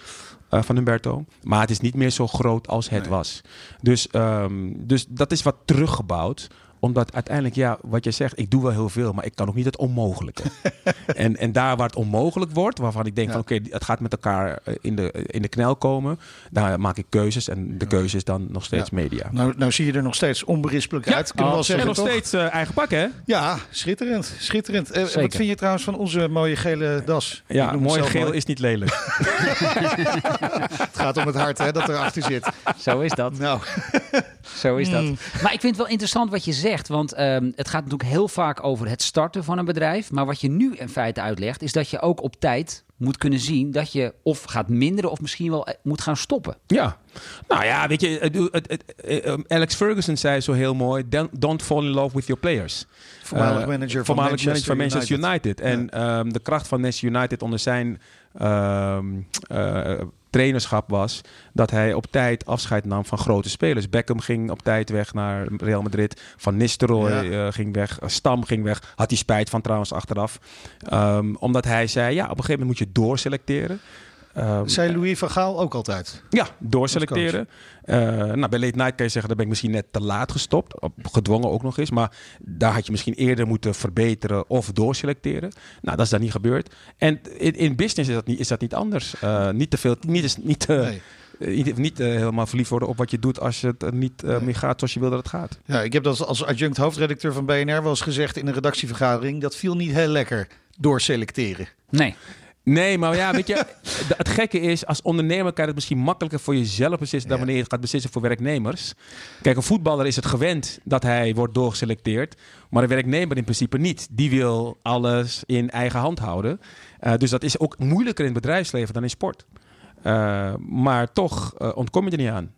van Humberto. Maar het is niet meer zo groot als het was. Dus, ehm, dus dat is wat teruggebouwd omdat uiteindelijk, ja, wat je zegt, ik doe wel heel veel, maar ik kan ook niet het onmogelijke. <laughs> en, en daar waar het onmogelijk wordt, waarvan ik denk Ja. van oké, het gaat met elkaar eh, in de, in de knel komen, daar maak ik keuzes en de keuze is dan nog steeds Ja. media. Nou, nou zie je er nog steeds onberispelijk uit. Kunnen we wel en zeggen, nog toch? steeds eh, eigen pak, hè? Ja, schitterend. schitterend. Eh, wat vind je trouwens van onze mooie gele das? Ik Ja, noem het mooi zelf geel mooi. is niet lelijk. <laughs> Het gaat om het hart hè, dat erachter zit. Zo is dat. Nou, Zo is dat. Mm. Maar ik vind het wel interessant wat je zegt. Want ehm, het gaat natuurlijk heel vaak over het starten van een bedrijf. Maar wat je nu in feite uitlegt, is dat je ook op tijd moet kunnen zien dat je of gaat minderen of misschien wel eh, moet gaan stoppen. Ja, nou ja, weet je, het- het- het- eh, eh, Alex Ferguson zei zo heel mooi: "Don't- fall in love with your players. Voormalig Eh, manager van voormalig Manchester manager van Manchester United. En ehm, de kracht van Manchester United onder zijn ehm, eh, trainerschap was dat hij op tijd afscheid nam van grote spelers. Beckham ging op tijd weg naar Real Madrid. Van Nistelrooy Ja. eh, ging weg. Stam ging weg. Had hij spijt van trouwens achteraf. Ehm, omdat hij zei, ja, op een gegeven moment moet je doorselecteren. Ehm, zei Louis van Gaal ook altijd. ja, doorselecteren. Eh nou, bij Late Night kan je zeggen, daar ben ik misschien net te laat gestopt. Op- Gedwongen ook nog eens. Maar daar had je misschien eerder moeten verbeteren of doorselecteren. Nou, dat is dan niet gebeurd. En in, in business is dat niet, is dat niet anders. Eh, niet te veel, niet, is- niet, eh, Nee. niet, niet, helemaal verliefd worden op wat je doet als het niet Nee. meer gaat zoals je wil dat het gaat. Ja, ik heb dat als adjunct hoofdredacteur van BNR wel eens gezegd in een redactievergadering. Dat viel niet heel lekker doorselecteren. Nee. Nee, maar ja, weet je, het gekke is, als ondernemer kan je het misschien makkelijker voor jezelf beslissen dan wanneer je het gaat beslissen voor werknemers. Kijk, een voetballer is het gewend dat hij wordt doorgeselecteerd, maar een werknemer in principe niet. Die wil alles in eigen hand houden. Eh, dus dat is ook moeilijker in het bedrijfsleven dan in sport. Eh, maar toch eh, ontkom je er niet aan.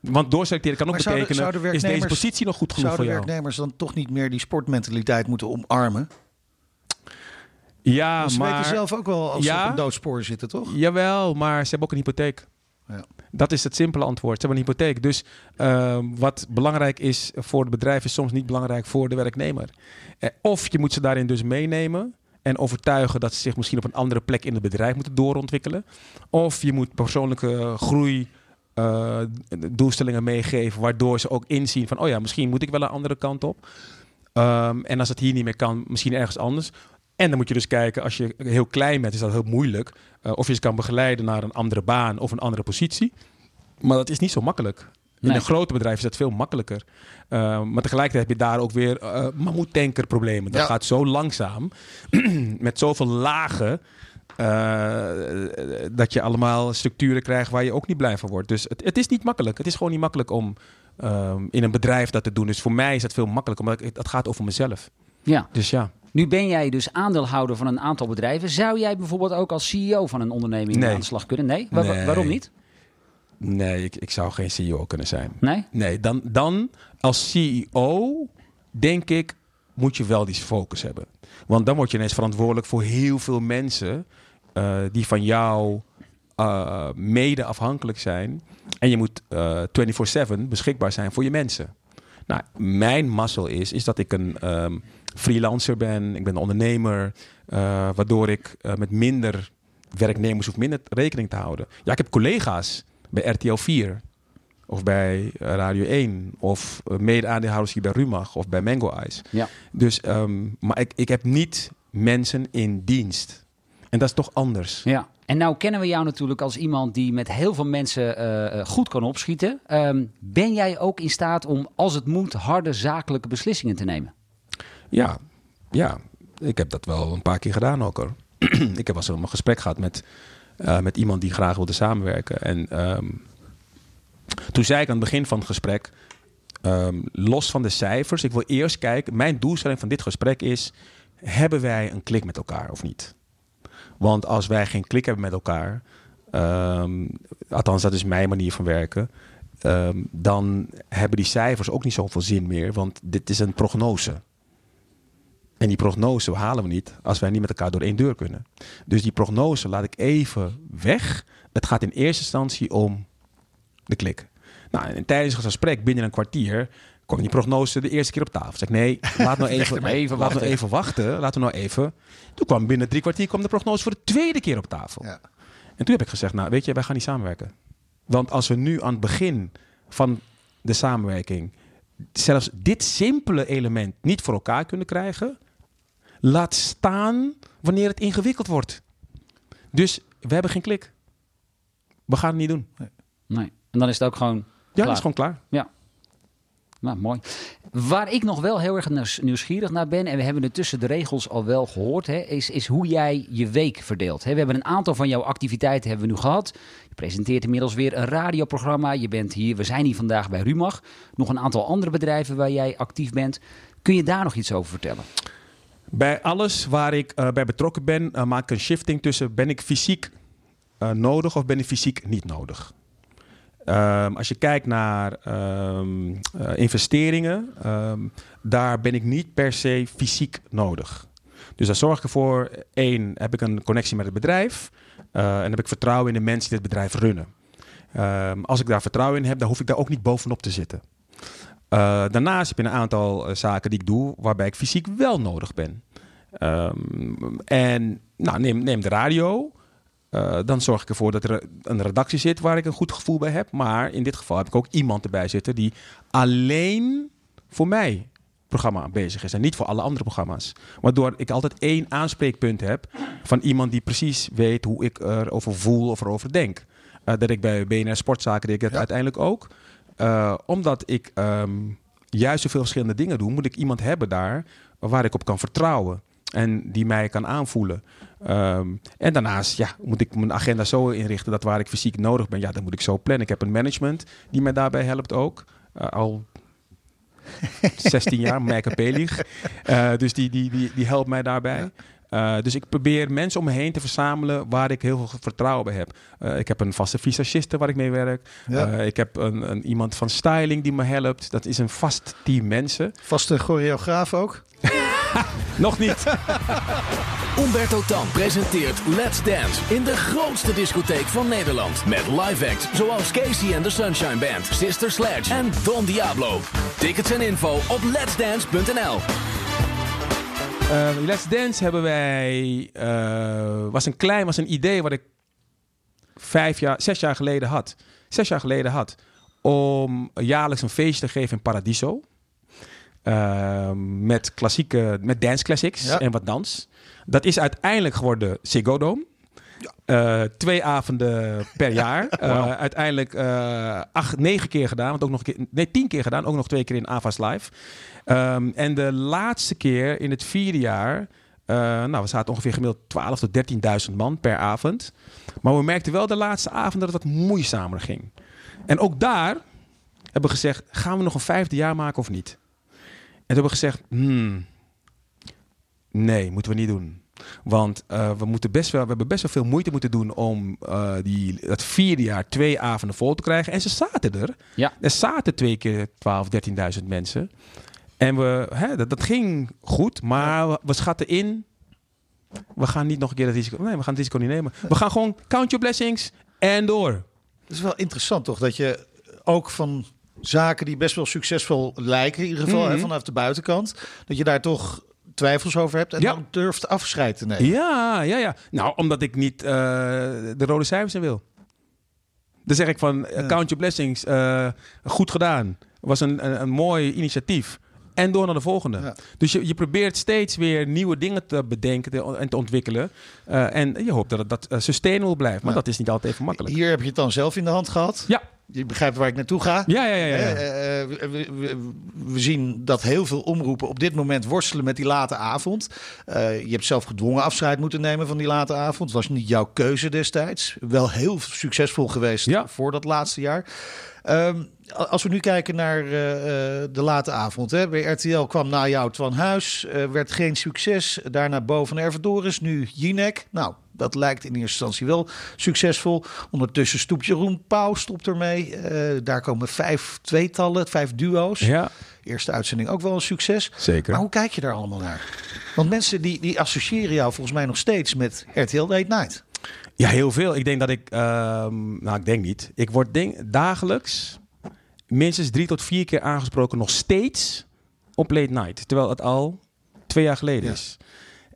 Want doorselecteren kan ook zouden- betekenen, zouden is deze positie nog goed genoeg voor Zouden jou? werknemers dan toch niet meer die sportmentaliteit moeten omarmen? Ja, Want ze maar... weten zelf ook wel als ze Ja? op een doodspoor zitten, toch? Jawel, maar ze hebben ook een hypotheek. Ja. Dat is het simpele antwoord. Ze hebben een hypotheek. Dus ehm, wat belangrijk is voor het bedrijf, is soms niet belangrijk voor de werknemer. Eh, of je moet ze daarin dus meenemen en overtuigen dat ze zich misschien op een andere plek in het bedrijf moeten doorontwikkelen. Of je moet persoonlijke groei. eh, doelstellingen meegeven, waardoor ze ook inzien van, oh ja, misschien moet ik wel een andere kant op. Ehm, en als het hier niet meer kan, misschien ergens anders. En dan moet je dus kijken, als je heel klein bent, is dat heel moeilijk. eh, of je ze kan begeleiden naar een andere baan of een andere positie. Maar dat is niet zo makkelijk. In Nee. een grote bedrijf is dat veel makkelijker. Eh, maar tegelijkertijd heb je daar ook weer uh, mammoetankerproblemen. Dat Ja. gaat zo langzaam, <clears throat> met zoveel lagen, eh, dat je allemaal structuren krijgt waar je ook niet blij van wordt. Dus het, het is niet makkelijk. Het is gewoon niet makkelijk om ehm, in een bedrijf dat te doen. Dus voor mij is dat veel makkelijker, omdat het gaat over mezelf. Ja. Dus ja. Nu ben jij dus aandeelhouder van een aantal bedrijven. Zou jij bijvoorbeeld ook als CEO van een onderneming Nee. aan de slag kunnen? Nee? Wa- wa- Nee. Waarom niet? Nee, ik, ik zou geen CEO kunnen zijn. Nee? Nee, dan, dan als CEO denk ik moet je wel die focus hebben. Want dan word je ineens verantwoordelijk voor heel veel mensen eh, die van jou eh, mede afhankelijk zijn. En je moet eh 24/7 beschikbaar zijn voor je mensen. Nou, mijn mazzel is, is dat ik een ehm, freelancer ben. Ik ben ondernemer. eh, waardoor ik eh, met minder werknemers hoef minder rekening te houden. Ja, ik heb collega's bij RTL 4. Of bij eh, Radio 1. Of mede-aandeelhouders hier bij Rumach. Of bij Mango Ice. Ja. Dus, ehm, maar ik, ik heb niet mensen in dienst. En dat is toch anders. Ja. En nou kennen we jou natuurlijk als iemand die met heel veel mensen goed kan opschieten. Ehm, ben jij ook in staat om, als het moet, harde zakelijke beslissingen te nemen? Ja, ja, ik heb dat wel een paar keer gedaan ook hoor. <clears throat> ik heb wel eens een gesprek gehad met, eh, met iemand die graag wilde samenwerken. En ehm, toen zei ik aan het begin van het gesprek, ehm, los van de cijfers, ik wil eerst kijken, mijn doelstelling van dit gesprek is, hebben wij een klik met elkaar of niet? Want als wij geen klik hebben met elkaar, ehm, althans dat is mijn manier van werken, dan hebben die cijfers ook niet zoveel zin meer, want dit is een prognose. En die prognose halen we niet als wij niet met elkaar door één deur kunnen. Dus die prognose laat ik even weg. Het gaat in eerste instantie om de klik. Nou, en tijdens het gesprek binnen een kwartier kwam die prognose de eerste keer op tafel. Zeg ik, nee, laat nou <laughs> even, even we wachten. even wachten. Laten we nou even. Toen kwam binnen drie kwartier kwam de prognose voor de tweede keer op tafel. Ja. En toen heb ik gezegd, nou weet je, wij gaan niet samenwerken. Want als we nu aan het begin van de samenwerking zelfs dit simpele element niet voor elkaar kunnen krijgen, laat staan wanneer het ingewikkeld wordt. Dus we hebben geen klik. We gaan het niet doen. Nee. En dan is het ook gewoon. Ja, klaar. dat is gewoon klaar. Ja. Nou, mooi. Waar ik nog wel heel erg nieuws- nieuwsgierig naar ben, en we hebben het tussen de regels al wel gehoord, hè, is, is hoe jij je week verdeelt. Hè, we hebben een aantal van jouw activiteiten hebben we nu gehad. Je presenteert inmiddels weer een radioprogramma. Je bent hier, we zijn hier vandaag bij Rumach. Nog een aantal andere bedrijven waar jij actief bent. Kun je daar nog iets over vertellen? Bij alles waar ik eh, bij betrokken ben, eh, maak ik een shifting tussen ben ik fysiek eh, nodig of ben ik fysiek niet nodig. Ehm, als je kijkt naar ehm, eh, investeringen, ehm, daar ben ik niet per se fysiek nodig. Dus daar zorg ik ervoor, één, heb ik een connectie met het bedrijf en heb ik vertrouwen in de mensen die het bedrijf runnen. Als ik daar vertrouwen in heb, dan hoef ik daar ook niet bovenop te zitten. Eh, daarnaast heb je een aantal eh, zaken die ik doe waarbij ik fysiek wel nodig ben. Ehm, en nou, neem, neem de radio. Eh, dan zorg ik ervoor dat er een redactie zit waar ik een goed gevoel bij heb. Maar in dit geval heb ik ook iemand erbij zitten die alleen voor mij programma bezig is en niet voor alle andere programma's. Waardoor ik altijd één aanspreekpunt heb van iemand die precies weet hoe ik erover voel of erover denk. Eh, dat ik bij BNR Sportzaken deed ik het uiteindelijk ook. Eh, omdat ik ehm, juist zoveel verschillende dingen doe, moet ik iemand hebben daar waar ik op kan vertrouwen. En die mij kan aanvoelen. Ehm, en daarnaast ja, moet ik mijn agenda zo inrichten dat waar ik fysiek nodig ben, ja, dan moet ik zo plannen. Ik heb een management die mij daarbij helpt ook. Eh, al <laughs> 16 jaar, Meike Pelig. Eh, dus die, die, die, die helpt mij daarbij. Eh, dus ik probeer mensen om me heen te verzamelen waar ik heel veel vertrouwen bij heb. Eh, ik heb een vaste visagiste waar ik mee werk. Ja. Eh, ik heb een, een, iemand van styling die me helpt. Dat is een vast team mensen. Vaste choreograaf ook. <laughs> Nog niet. <laughs> Umberto Tan presenteert Let's Dance in de grootste discotheek van Nederland. Met live acts zoals Casey and the Sunshine Band, Sister Sledge en Don Diablo. Tickets en info op letsdance.nl. Eh, Let's Dance hebben wij. eh, was een klein, was een idee wat ik vijf jaar, zes jaar geleden had. Zes jaar geleden had. Om jaarlijks een feestje te geven in Paradiso. Eh, met klassieke, met dance classics Ja. en wat dans. Dat is uiteindelijk geworden Ziggo Dome. Eh, twee avonden per <laughs> jaar. Eh, uiteindelijk eh, acht, negen keer gedaan. Want ook nog een keer, nee, tien keer gedaan. Ook nog twee keer in Avas Live. Ehm, en de laatste keer in het vierde jaar. nou, we zaten ongeveer gemiddeld 12.000 tot 13.000 man per avond. Maar we merkten wel de laatste avond dat het wat moeizamer ging. En ook daar hebben we gezegd: gaan we nog een vijfde jaar maken of niet? En toen hebben we gezegd: hmm, nee, moeten we niet doen. Want eh, we, moeten best wel, we hebben best wel veel moeite moeten doen om eh, die, dat vierde jaar twee avonden vol te krijgen. En ze zaten er. Ja. Er zaten twee keer 12, 13.000 mensen. En we, hè, dat, dat ging goed, maar we, we schatten in. We gaan niet nog een keer het risico. Nee, we gaan het risico niet nemen. We gaan gewoon count your blessings en door. Het is wel interessant toch dat je ook van zaken die best wel succesvol lijken, in ieder geval Mhm. hè, vanaf de buitenkant, dat je daar toch twijfels over hebt en Ja. dan durft afscheid te nemen. Ja, ja, ja. Nou, omdat ik niet eh, de rode cijfers in wil. Dan zeg ik van, eh, Ja. count your blessings, eh, goed gedaan. Was een, een, een mooi initiatief. En door naar de volgende. Ja. Dus je, je probeert steeds weer nieuwe dingen te bedenken te- en te ontwikkelen. Eh, en je hoopt dat het dat eh, sustainable blijft. Maar Ja. dat is niet altijd even makkelijk. Hier heb je het dan zelf in de hand gehad. Ja. Je begrijpt waar ik naartoe ga. Ja, ja, ja. ja, ja. Eh, eh, we, we- zien dat heel veel omroepen op dit moment worstelen met die late avond. Eh, je hebt zelf gedwongen afscheid moeten nemen van die late avond. Het was niet jouw keuze destijds. Wel heel succesvol geweest Ja. voor dat laatste jaar. Ehm, als we nu kijken naar eh, eh, de late avond. Hè. Bij RTL kwam na jou Twan Huis. eh, werd geen succes. Daarna boven Ervedoris. Nu Jinek. Nou, dat lijkt in eerste instantie wel succesvol. Ondertussen stoept Jeroen Pauw stopt ermee. Eh, daar komen vijf tweetallen, vijf duo's. ja, Eerste uitzending ook wel een succes. zeker. Maar hoe kijk je daar allemaal naar? Want mensen die, die associëren jou volgens mij nog steeds met RTL Late Night. Ja, heel veel. Ik denk dat ik, ehm, nou ik denk niet. Ik word denk, dagelijks minstens drie tot vier keer aangesproken nog steeds op late night. Terwijl het al twee jaar geleden Ja. is.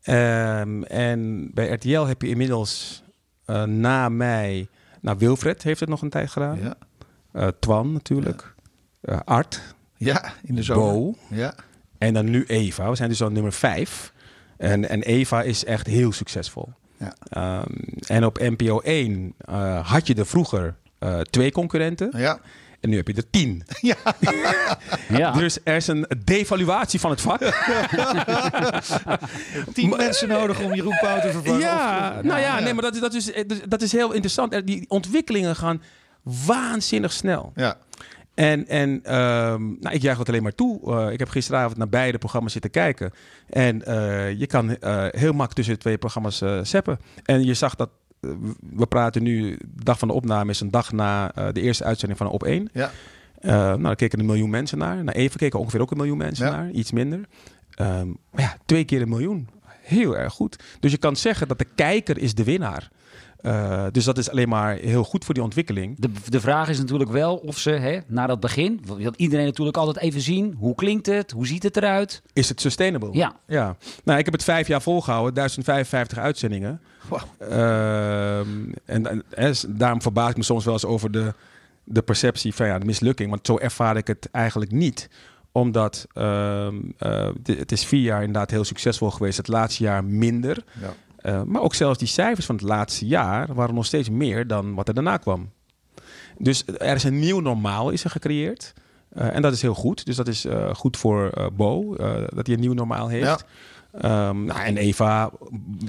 Ehm, en bij RTL heb je inmiddels eh, na mij, nou Wilfred heeft het nog een tijd gedaan. Ja, Eh, Twan natuurlijk. Eh, Art, ja in de zomer. Bo Ja. en dan nu Eva. We zijn dus al nummer vijf. En, en Eva is echt heel succesvol. Ja. Ehm, en op NPO 1 eh, had je er vroeger twee concurrenten. Ja. En nu heb je er tien. <laughs> Ja. Dus er is een devaluatie van het vak. <laughs> Tien mensen nodig om Jeroen Pauw te vervangen. ja, Of- nou ja, nee, maar dat, is- dat, is, dat is heel interessant. Er- Die ontwikkelingen gaan waanzinnig snel. Ja. En, en ehm, nou, ik juich het alleen maar toe. Eh, ik heb gisteravond naar beide programma's zitten kijken. En eh, je kan eh, heel makkelijk tussen de twee programma's eh zeppen. En je zag dat, we praten nu, de dag van de opname is een dag na eh, de eerste uitzending van Op 1. Ja. Eh, nou, daar keken een miljoen mensen naar. Naar even keken ongeveer ook een miljoen mensen Ja. naar. Iets minder. Ehm, maar ja, twee keer een miljoen. Heel erg goed. Dus je kan zeggen dat de kijker is de winnaar. Eh, dus dat is alleen maar heel goed voor die ontwikkeling. De, de vraag is natuurlijk wel of ze hè, na dat begin, wil iedereen natuurlijk altijd even zien, hoe klinkt het, hoe ziet het eruit? Is het sustainable? Ja. ja. Nou, ik heb het vijf jaar volgehouden, 1055 uitzendingen. Ehm, en, en, en daarom verbaas ik me soms wel eens over de, de perceptie van ja, de mislukking. Want zo ervaar ik het eigenlijk niet omdat ehm, eh, het is vier jaar inderdaad heel succesvol geweest. Het laatste jaar minder. Ja. Eh, maar ook zelfs die cijfers van het laatste jaar waren nog steeds meer dan wat er daarna kwam. Dus er is een nieuw normaal is er gecreëerd. Eh, en dat is heel goed. Dus dat is goed voor Bo, dat hij een nieuw normaal heeft. Ja. Ehm, nou, en Eva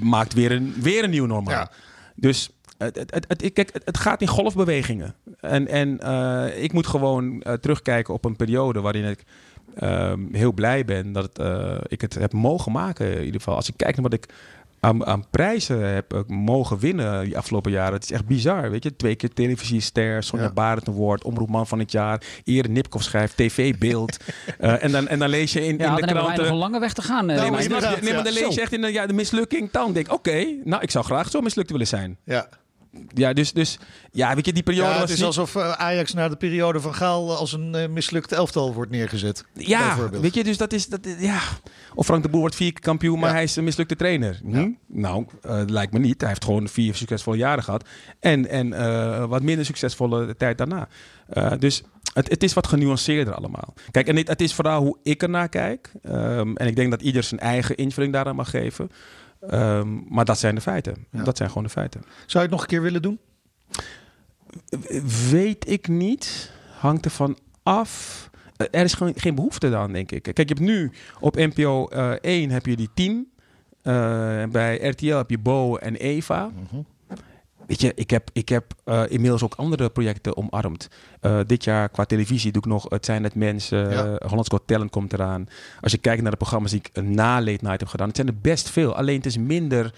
maakt weer een, weer een nieuw normaal. Ja. Dus het, het, kijk, het, gaat in golfbewegingen. En, en eh, ik moet gewoon eh, terugkijken op een periode waarin ik ehm, heel blij ben dat eh, ik het heb mogen maken. In ieder geval, als ik kijk naar wat ik aan, aan prijzen heb eh, mogen winnen die afgelopen jaren. Het is echt bizar, weet je. Twee keer televisiester, Sonja Ja. Barend Award, Omroepman van het jaar, Eer Nipkoff schrijft, TV-beeld. <laughs> Eh, en, dan, en dan lees je in, Ja, in dan de hebben wij nog kranten... een lange weg te gaan. eh, Nou, Nee, maar, nee, maar dan ja. lees je echt in de, ja, de mislukking. Dan denk ik, oké, nou, ik zou graag zo mislukt willen zijn. Ja. Ja, dus, dus ja, weet je, die periode Ja, het was is niet- alsof eh, Ajax na de periode van Gaal als een eh, mislukt elftal wordt neergezet. Ja, weet je, dus dat is, dat, ja. Of Frank de Boer wordt vier keer kampioen, maar Ja. hij is een mislukte trainer. Hm? Ja. Nou, eh, lijkt me niet. Hij heeft gewoon vier succesvolle jaren gehad. En, en wat minder succesvolle tijd daarna. Dus het, het is wat genuanceerder allemaal. Kijk, en het, het is vooral hoe ik ernaar kijk. Ehm, en ik denk dat ieder zijn eigen invulling daaraan mag geven. Ehm, maar dat zijn de feiten. Ja. Dat zijn gewoon de feiten. Zou je het nog een keer willen doen? Weet ik niet. Hangt ervan af. Eh, Er is gewoon geen behoefte dan, denk ik. Kijk, je hebt nu op NPO eh 1 heb je die team. Eh, bij RTL heb je Bo en Eva. Weet je, ik heb, ik heb eh, inmiddels ook andere projecten omarmd. Eh, dit jaar qua televisie doe ik nog Het zijn net mensen. Ja. eh, Hollands Got Talent komt eraan. Als je kijkt naar de programma's die ik na Late Night heb gedaan. Het zijn er best veel. Alleen het is minder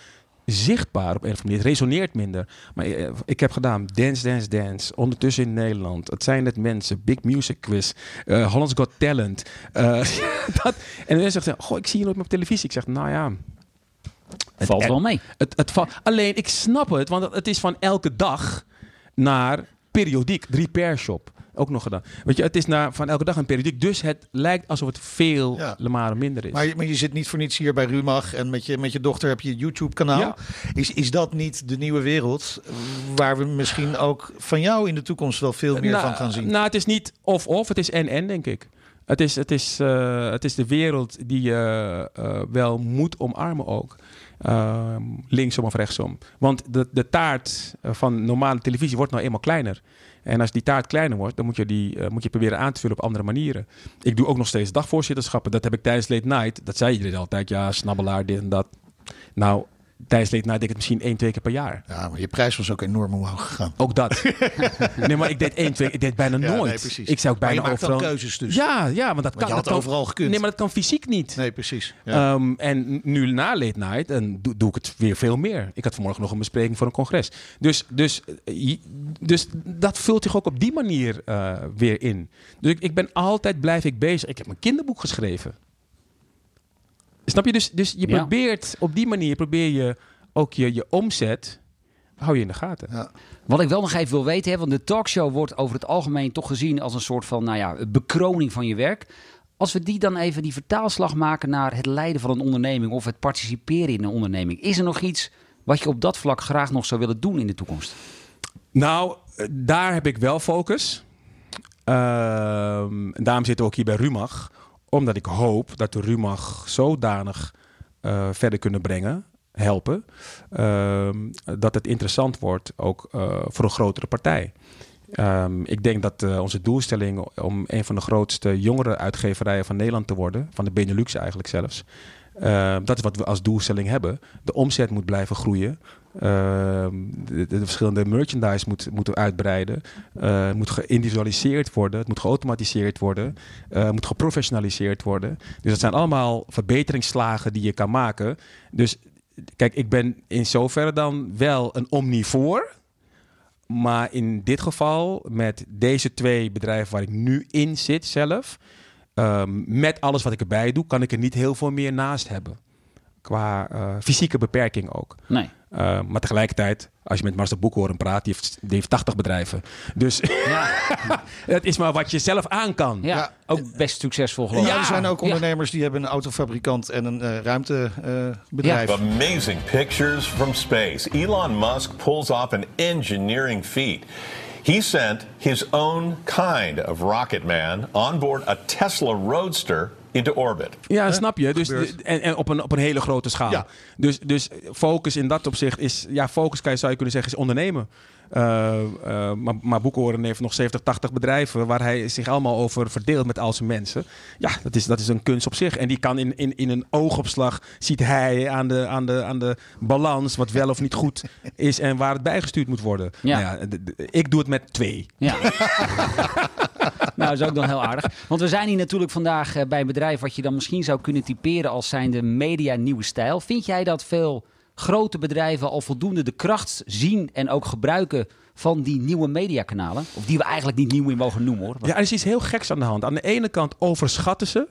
zichtbaar op een of andere manier. Het resoneert minder. Maar ik heb gedaan Dance, Dance, Dance. Ondertussen in Nederland. Het zijn net mensen. Big Music Quiz. Hollands Got Talent. <laughs> dat, en mensen zeggen, goh, ik zie je nooit meer op televisie. Ik zeg, nou ja... het- Valt wel mee. Het, het Alleen, ik snap het. Want het is van elke dag naar periodiek. Drie per shop. Ook nog gedaan. Weet je, het is naar, van elke dag een periodiek. Dus het lijkt alsof het veel Ja. minder is. Maar, je- maar je zit niet voor niets hier bij Rumach en met je, met je dochter heb je een YouTube-kanaal. Ja. Is, is dat niet de nieuwe wereld waar we misschien ook van jou in de toekomst wel veel meer nou, van gaan zien? Nou, het is niet of-of, het is en-en, denk ik. Het is, het, is, eh, het is de wereld die je eh, wel moet omarmen ook. Ehm, linksom of rechtsom. Want de, de taart eh, van normale televisie wordt nou eenmaal kleiner. En als die taart kleiner wordt, dan moet je die eh, moet je proberen aan te vullen op andere manieren. Ik doe ook nog steeds dagvoorzitterschappen. Dat heb ik tijdens Late Night. Dat zei iedereen altijd. Ja, snabbelaar, dit en dat. Nou, tijdens Night deed ik het misschien één, twee keer per jaar. Ja, maar je prijs was ook enorm omhoog gegaan. Ook dat. <laughs> nee, maar ik deed één, twee, ik deed bijna Ja, nooit. nee, precies. Ik zou ook bijna overal. keuzes dus. Ja, ja, want dat kan. had dat kan overal gekund. Nee, maar dat kan fysiek niet. Nee, precies. Ja. Ehm, en nu na Late Night en doe, doe ik het weer veel meer. Ik had vanmorgen nog een bespreking voor een congres. Dus, dus, eh, dus dat vult zich ook op die manier eh, weer in. Dus ik, ik ben altijd blijf ik bezig. Ik heb een kinderboek geschreven. Snap je? Dus, dus je Ja. probeert op die manier probeer je ook je, je omzet hou je in de gaten. Ja. Wat ik wel nog even wil weten, hè, want de talkshow wordt over het algemeen toch gezien als een soort van nou ja, bekroning van je werk. Als we die dan even die vertaalslag maken naar het leiden van een onderneming of het participeren in een onderneming, is er nog iets wat je op dat vlak graag nog zou willen doen in de toekomst? Nou, eh, daar heb ik wel focus. Ehm, en daarom zitten we ook hier bij Rumach. Omdat ik hoop dat de Rumach zodanig eh, verder kunnen brengen, helpen. ehm, dat het interessant wordt ook eh, voor een grotere partij. Ehm, ik denk dat eh, onze doelstelling om een van de grootste jongere uitgeverijen van Nederland te worden, van de Benelux eigenlijk zelfs. eh, dat is wat we als doelstelling hebben. De omzet moet blijven groeien. Ehm, de, de verschillende merchandise moet, moeten uitbreiden. Eh, het moet geïndividualiseerd worden. Het moet geautomatiseerd worden. eh, het moet geprofessionaliseerd worden. Dus dat zijn allemaal verbeteringsslagen die je kan maken. Dus kijk, ik ben in zoverre dan wel een omnivoor. Maar in dit geval, met deze twee bedrijven waar ik nu in zit zelf, ehm, met alles wat ik erbij doe, kan ik er niet heel veel meer naast hebben. Qua eh, fysieke beperking ook. Nee. Uh, maar tegelijkertijd, als je met Marcel Boekhoorn praat, die heeft, die heeft 80 bedrijven. Dus Ja, <laughs> het is maar wat je zelf aan kan. ja, Ja. ook best succesvol geloof ik. Ja, er zijn ook Ja. ondernemers die hebben een autofabrikant en een eh, ruimtebedrijf. Amazing pictures from space. Elon Musk pulls off an engineering feat. He sent his own kind of rocket man on board a Tesla Roadster into orbit. Ja, snap je. Dus, en en op, een, op een hele grote schaal. Ja. Dus, dus focus in dat opzicht is... Ja, focus kan je, zou je kunnen zeggen is ondernemen. Eh, eh, maar, maar Boekhoorn heeft nog 70, 80 bedrijven... waar hij zich allemaal over verdeelt met al zijn mensen. Ja, dat is, dat is een kunst op zich. En die kan in, in, in een oogopslag... ziet hij aan de, aan, de, aan de balans wat wel of niet goed <laughs> is... en waar het bijgestuurd moet worden. Ja. Nou ja, ik doe het met twee. Ja. <laughs> <laughs> nou, is ook dan heel aardig. Want we zijn hier natuurlijk vandaag eh, bij een bedrijf wat je dan misschien zou kunnen typeren als zijnde media nieuwe stijl. Vind jij dat veel grote bedrijven al voldoende de kracht zien en ook gebruiken van die nieuwe mediakanalen? Of die we eigenlijk niet nieuw meer mogen noemen hoor. Ja, er is iets heel geks aan de hand. Aan de ene kant overschatten ze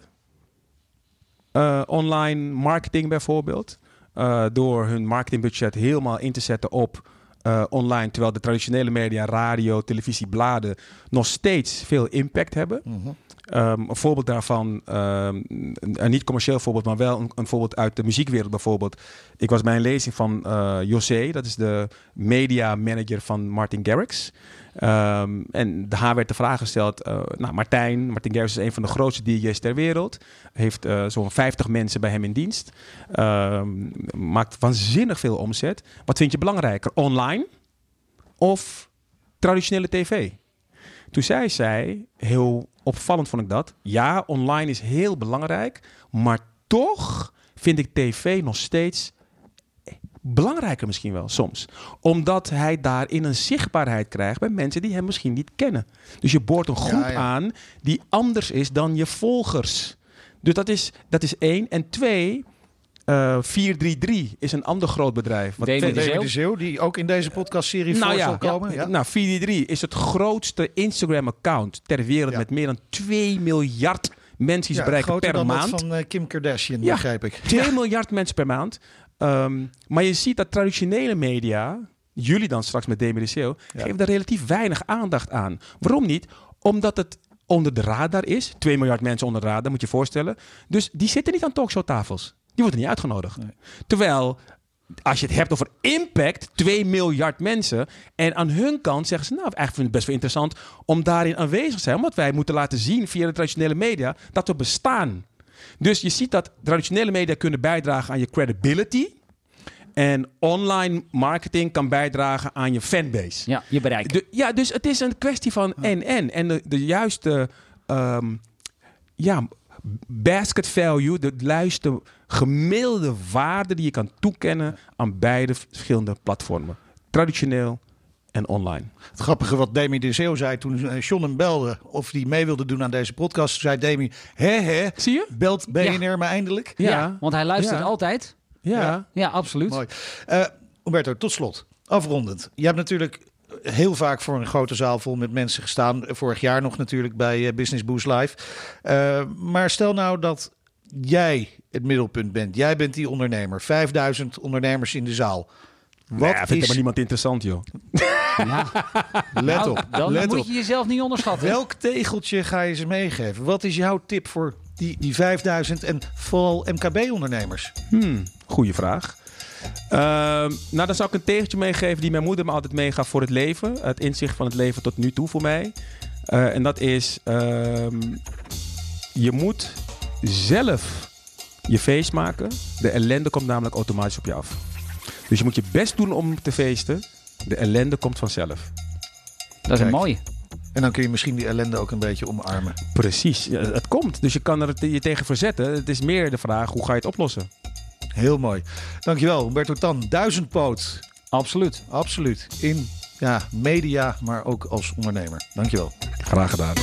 eh, online marketing bijvoorbeeld. eh, door hun marketingbudget helemaal in te zetten op eh, online. Terwijl de traditionele media, radio, televisie, bladen nog steeds veel impact hebben. Ehm, een voorbeeld daarvan, ehm, een, niet commercieel voorbeeld, maar wel een, een voorbeeld uit de muziekwereld bijvoorbeeld. Ik was bij een lezing van eh José, dat is de media manager van Martin Garrix. Ehm, en haar werd de vraag gesteld, eh, nou Martijn, Martin is een van de grootste DJ's ter wereld. Heeft eh, zo'n 50 mensen bij hem in dienst. Ehm, maakt waanzinnig veel omzet. Wat vind je belangrijker, online of traditionele tv? Toen zei zij, heel opvallend vond ik dat. Ja, online is heel belangrijk, maar toch vind ik tv nog steeds belangrijker misschien wel soms. Omdat hij daarin een zichtbaarheid krijgt bij mensen die hem misschien niet kennen. Dus je boort een groep ja. aan die anders is dan je volgers. Dus dat is, dat is één. En twee, Eh, 433 is een ander groot bedrijf. wat David de Zeeuw? David de Zeeuw, die ook in deze podcastserie voor zal komen. Ja. Nou, 433 is het grootste Instagram-account ter wereld Ja. met meer dan 2 miljard mensen die ze Ja, bereiken per dan maand. dat van eh, Kim Kardashian, Ja. begrijp ik. 2 miljard mensen per maand. Ehm, maar je ziet dat traditionele media, jullie dan straks met de Zeeuw, geven daar relatief weinig aandacht aan. Waarom niet? Omdat het onder de radar is. 2 miljard mensen onder de radar, moet je je voorstellen. Dus die zitten niet aan talkshowtafels. Die worden niet uitgenodigd. Terwijl, als je het hebt over impact, 2 miljard mensen. En aan hun kant zeggen ze, nou, eigenlijk vind ik het best wel interessant om daarin aanwezig te zijn. Omdat wij moeten laten zien via de traditionele media dat we bestaan. Dus je ziet dat traditionele media kunnen bijdragen aan je credibility. En online marketing kan bijdragen aan je fanbase. Ja, je bereikt. De- ja, dus het is een kwestie van en-en. En de, de juiste ehm, ja, basket value, de juiste gemiddelde waarde die je kan toekennen aan beide verschillende platformen. Traditioneel en online. Het grappige wat Demi de Zeeuw zei toen eh, John hem belde of hij mee wilde doen aan deze podcast, zei Demi, hè hè, Zie je? belt BNR me eindelijk. ja. Ja. want hij luistert Ja. altijd. Ja. Ja, absoluut. Mooi. Eh Umberto, tot slot, afrondend. Je hebt natuurlijk heel vaak voor een grote zaal vol met mensen gestaan. Vorig jaar nog natuurlijk bij eh, Business Boost Live. Eh, maar stel nou dat jij het middelpunt bent. Jij bent die ondernemer. 5000 ondernemers in de zaal. Wat Wat vindt is... helemaal niemand interessant, joh. <laughs> Ja. <laughs> Let Nou, op, Dan let moet op. je jezelf niet onderschatten. Welk tegeltje ga je ze meegeven? Wat is jouw tip voor die, die 5000 en vooral MKB-ondernemers? Hmm, goeie vraag. Ehm, nou, dan zou ik een tegeltje meegeven die mijn moeder me altijd meegaf voor het leven. Het inzicht van het leven tot nu toe voor mij. Eh, en dat is, ehm, je moet zelf je feest maken. De ellende komt namelijk automatisch op je af. Dus je moet je best doen om te feesten. De ellende komt vanzelf. Dat is een mooie. En dan kun je misschien die ellende ook een beetje omarmen. Precies, ja, het komt. Dus je kan er je tegen verzetten. Het is meer de vraag, hoe ga je het oplossen? Heel mooi. Dankjewel, Humberto Tan. Duizendpoot. Absoluut. Absoluut. In ja, media, maar ook als ondernemer. Dankjewel. Graag gedaan.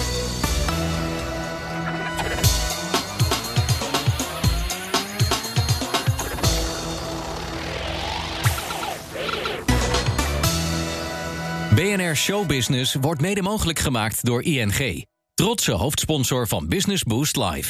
BNR Showbusiness wordt mede mogelijk gemaakt door ING. Trotse hoofdsponsor van Business Boost Live.